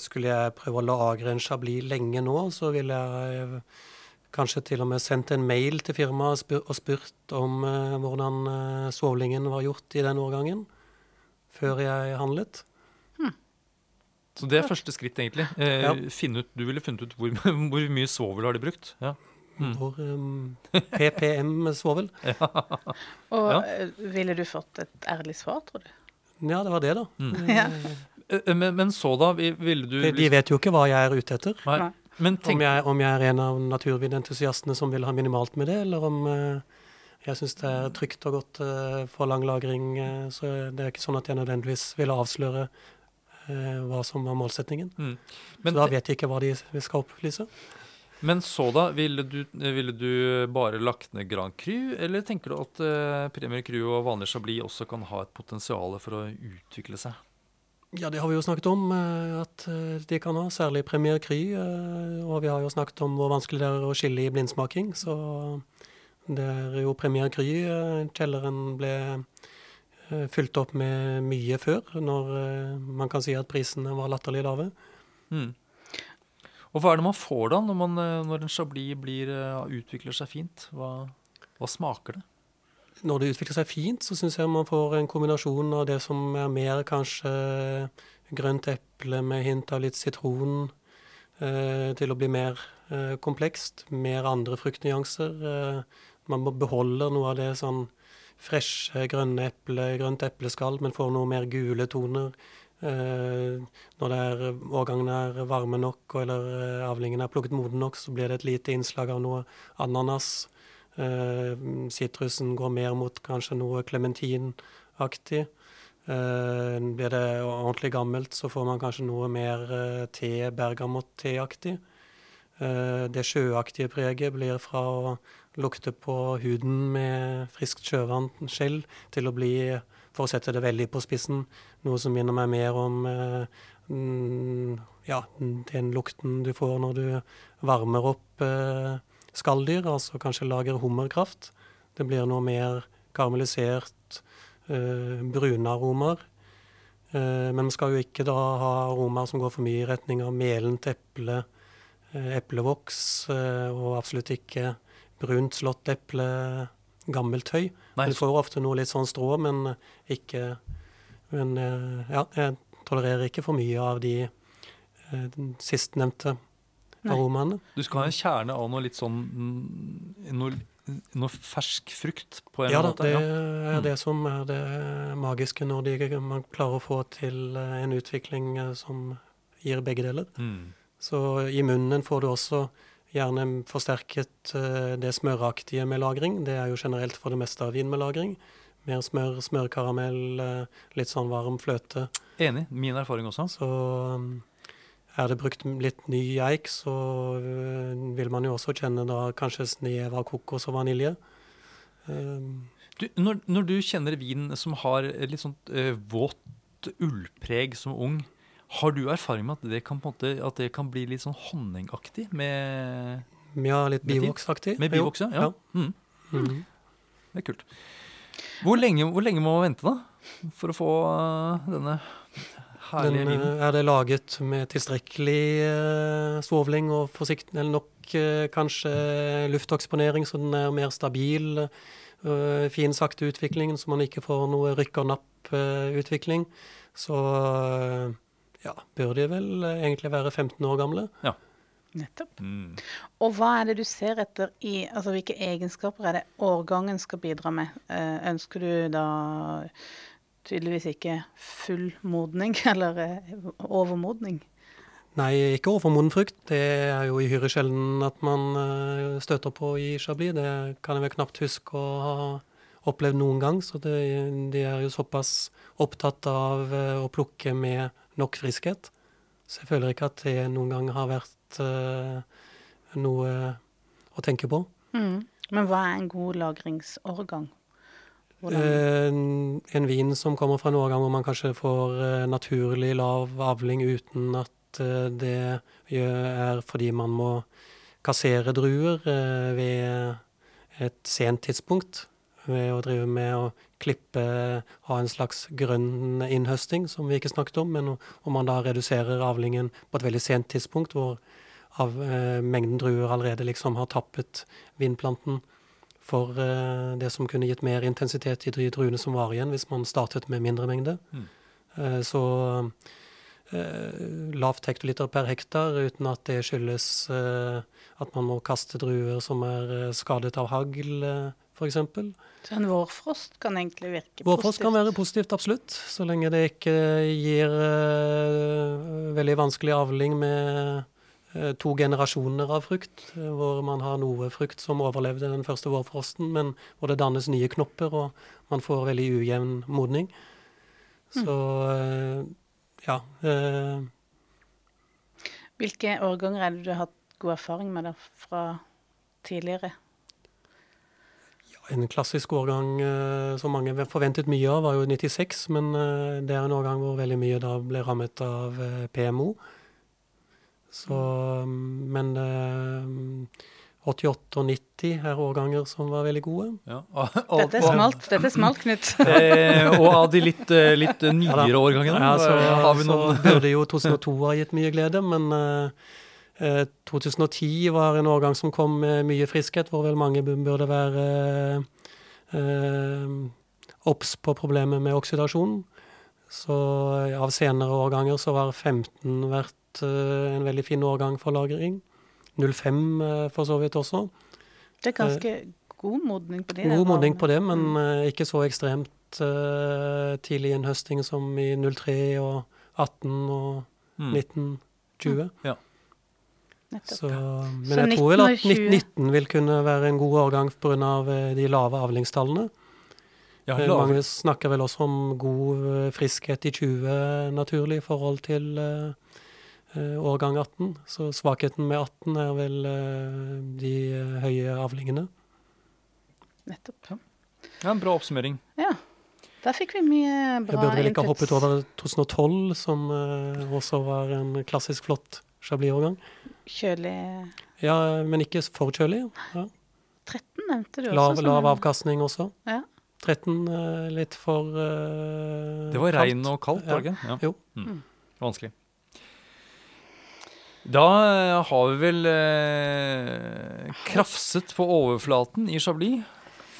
skulle jeg prøve å lagre en chablis lenge nå, så ville jeg kanskje til og med sendt en mail til firmaet og og spurt om eh, hvordan eh, svovlingen var gjort i den årgangen, før jeg handlet. Så det er første skritt, egentlig. Eh, Ja. finne ut, du ville funnet ut hvor, hvor mye svovel har de brukt. Ja. Mm. Hvor um, PPM svovel. Og Ja. eh, ville du fått et ærlig svar, tror du? Ja, det var det, da. Mm. Ja. Men, men så da, ville du De, de vet jo ikke hva jeg er ute etter. Nei. Tenk, Om jeg, om jeg er en av naturvinentusiastene som vil ha minimalt med det, eller om eh, jeg syns det er trygt og godt eh, for lang lagring. eh, så det er ikke sånn at jeg nødvendigvis ville avsløre hva som var målsetningen. mm. Så da vet jeg ikke hva de skal opplyse. men så da, ville du, ville du bare lagt ned Grand Cru, eller tenker du at eh, Premier Cru og vanlig Chablis også kan ha et potensial for å utvikle seg? Ja, det har vi jo snakket om eh, at eh, de kan ha, særlig Premier Cry. eh, Og vi har jo snakket om hvor vanskelig det er å skille i blindsmaking. Så det er jo Premier eh, Kjelleren ble fylt opp med mye før, når man kan si at prisene var latterlig lave. Mm. Og hva er det man får da, når, man, når en Chablis blir, utvikler seg fint? Hva, hva smaker det? Når det utvikler seg fint, så syns jeg man får en kombinasjon av det som er mer kanskje grønt eple med hint av litt sitron, eh, til å bli mer eh, komplekst. Mer andre fruktnyanser. Eh, man beholder noe av det sånn freshe grønne eple, grønt epleskall, men får noe mer gule toner. Eh, når det er, årgangen er varme nok, eller eh, avlingen er plukket moden nok, så blir det et lite innslag av noe ananas. Eh, Sitrusen går mer mot kanskje noe klementinaktig. Eh, blir det ordentlig gammelt, så får man kanskje noe mer eh, te, bergamott-teaktig. Det sjøaktige preget blir fra å lukte på huden med friskt sjøvann, skjell, til å bli, for å sette det veldig på spissen, noe som minner meg mer om ja, den lukten du får når du varmer opp skalldyr, altså kanskje lager hummerkraft. Det blir noe mer karamellisert, eh, brune aromer. Eh, men man skal jo ikke da ha aromer som går for mye i retning av melent eple, eh, eplevoks, eh, og absolutt ikke brunt slått eple, gammelt høy. Nei, Du får ofte noe litt sånn strå, men ikke Men eh, ja, jeg tolererer ikke for mye av de eh, sistnevnte. Aromaene. Du skal ha en kjerne av noe litt sånn mm, Noe, noe fersk frukt på en Ja måte? det ja. er Mm. det som er det magiske når de, man klarer å få til eh, en utvikling eh, som gir begge deler. Mm. Så i munnen får du også gjerne forsterket eh, det smøraktige med lagring. Det er jo generelt for det meste av vin med lagring. Mer smør, smørkaramell, litt sånn varm fløte. Enig. Min erfaring også. Så um, er det brukt litt ny eik, så øh, vil man jo også kjenne da kanskje snev av kokos og vanilje. Um, Du, når, når du kjenner vin som har litt sånt uh, våt ullpreg som ung, har du erfaring med at det kan, måte, at det kan bli litt sånn honningaktig med, ja, litt bivoksaktig. med bivoks? Ja. Mm, Mhm. det er kult. Hvor lenge, hvor lenge må man vente da, for å få uh, denne herlige Den, vinen? øh, er det laget med tilstrekkelig øh, svovling og forsikt, eller nok øh, kanskje lufteksponering, så den er mer stabil, fin sakte utvikling, så man ikke får noe rykk og napp-utvikling, så ja, bør de vel egentlig være 15 år gamle. Ja. Nettopp. Mm. Og hva er det du ser etter i Altså hvilke egenskaper er det årgangen skal bidra med? Eh, ønsker du da tydeligvis ikke full modning, eller eh, overmodning? Nei, ikke overmoden frukt. Det er jo uhyre sjelden at man øh, støter på i Chablis. Det kan jeg vel knapt huske å ha opplevd noen gang. Så det, de er jo såpass opptatt av øh, å plukke med nok friskhet. Så jeg føler ikke at det noen gang har vært noe å tenke på. Mm. Men hva er en god lagringsårgang? Hvordan- Eh, En, en vin som kommer fra en årgang hvor man kanskje får eh, naturlig lav avling uten at eh, det er fordi man må kassere druer ved et sent tidspunkt. Ved å drive med å klippe, ha en slags grønn innhøsting, som vi ikke snakket om. Men om man da reduserer avlingen på et veldig sent tidspunkt, hvor av, eh, mengden druer allerede liksom har tappet vinplanten for eh, det som kunne gitt mer intensitet i de druene som var igjen, hvis man startet med mindre mengde. Mm. Eh, så eh, lavt hektoliter per hektar, uten at det skyldes at man må kaste druer som er skadet av hagl, f.eks. Så en vårfrost kan egentlig virke Vårfrost kan være positivt, absolutt. Så lenge det ikke gir veldig vanskelig avling med to generasjoner av frukt, eh, hvor man har noe frukt som overlevde den første vårfrosten, men hvor det dannes nye knopper, og man får veldig ujevn modning. Så eh, ja. eh, Hvilke årganger er det du har hatt god erfaring med fra tidligere? En klassisk årgang eh, som mange forventet mye av, var jo 96, men eh, det er en årgang hvor veldig mye da ble rammet av eh, PMO. Så, men eh, 88 og 90 er årganger som var veldig gode. Ja. Dette er smalt, dette er smalt, Knut. Eh, og av de litt, eh, litt nyere årgangene, Ja, så, eh, har vi noen så burde jo 2002 ha gitt mye glede, men eh, eh, 2010 var en årgang som kom med mye friskhet, hvor vel mange burde være eh, på problemet med oksidasjon. Så eh, av senere årganger så har 15 vært eh, en veldig fin årgang for lagring. 05 eh, for så vidt også. Det er ganske god modning på det? God modning på det, men eh, ikke så ekstremt eh, tidlig innhøsting som i 03 og 18 og Mm. 19, 20. Ja. Så, men jeg tror vel at 19, vil kunne være en god årgang pga. de lave avlingstallene. Ja, Eh, Mange snakker vel også om god eh, friskhet i 20 naturlig i forhold til eh, eh, årgang 18. Så svakheten med 18 er vel eh, de eh, høye avlingene. Nettopp. ja, en bra oppsummering. Ja. Der fikk vi mye bra Jeg burde vel ikke ha hoppet over 2012, som eh, også var en klassisk flott Chablis-årgang. Kjølig Ja, men ikke for kjølig. Ja. 13 nevnte du også. Lav, som lav avkastning også. Ja. 13 eh, litt for uh, Det var regn og kaldt, var det ikke? Ja. Jo. Mm. Vanskelig. Da eh, har vi vel eh, krafset på overflaten i Chablis.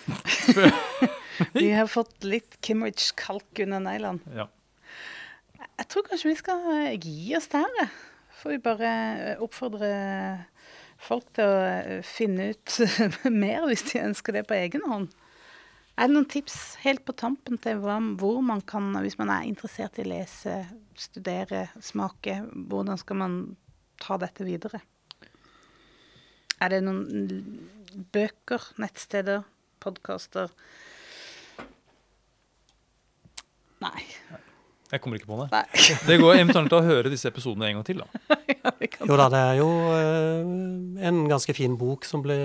Vi har fått litt Kimmich-kalk under neglene. Ja. Jeg tror kanskje vi skal eh, gi oss der. jeg. Får vi bare eh, oppfordre folk til å eh, finne ut mer hvis de ønsker det på egen hånd. Er det noen tips helt på tampen til hva, hvor man kan, hvis man er interessert i å lese, studere, smake, hvordan skal man ta dette videre? Er det noen bøker, nettsteder, podkaster? Nei. Jeg kommer ikke på det. Nei. Det går eventuelt å høre disse episodene en gang til. da. Jo da, det er jo eh, en ganske fin bok som ble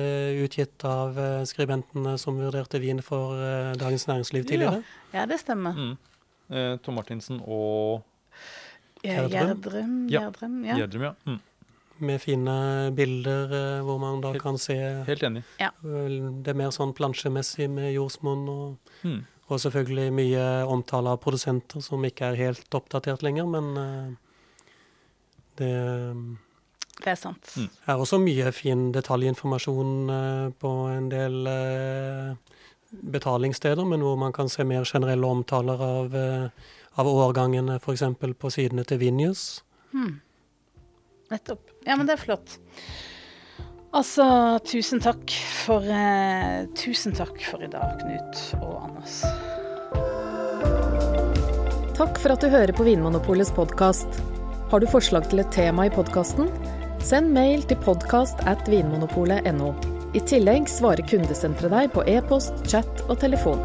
utgitt av eh, skribentene som vurderte vin for eh, Dagens Næringsliv tidligere. Ja, det stemmer. Mm. Eh, Tom Martinsen og Gjerdrum? Gjerdrum. Ja. Gjerdrum, ja. Gjerdrum, ja. Mm. Med fine bilder eh, hvor man da Helt- kan se Helt enig. Ja. det er mer sånn plansjemessig med jordsmonn og, Mm. og selvfølgelig mye omtale av produsenter som ikke er helt oppdatert lenger, men eh, det Det er sant. Mm. er også mye fin detaljinformasjon eh, på en del eh, betalingssteder, men hvor man kan se mer generelle omtaler av, eh, av årgangene, f.eks. på sidene til Vinjus. Hmm. Nettopp. Ja, men det er flott. Altså, tusen takk for eh, Tusen takk for i dag, Knut og Anders. Takk for at du hører på Vinmonopolets podkast. Har du forslag til et tema i podkasten? Send mail til podkast at vinmonopolet.no. I tillegg svarer kundesenteret deg på e-post, chat og telefon.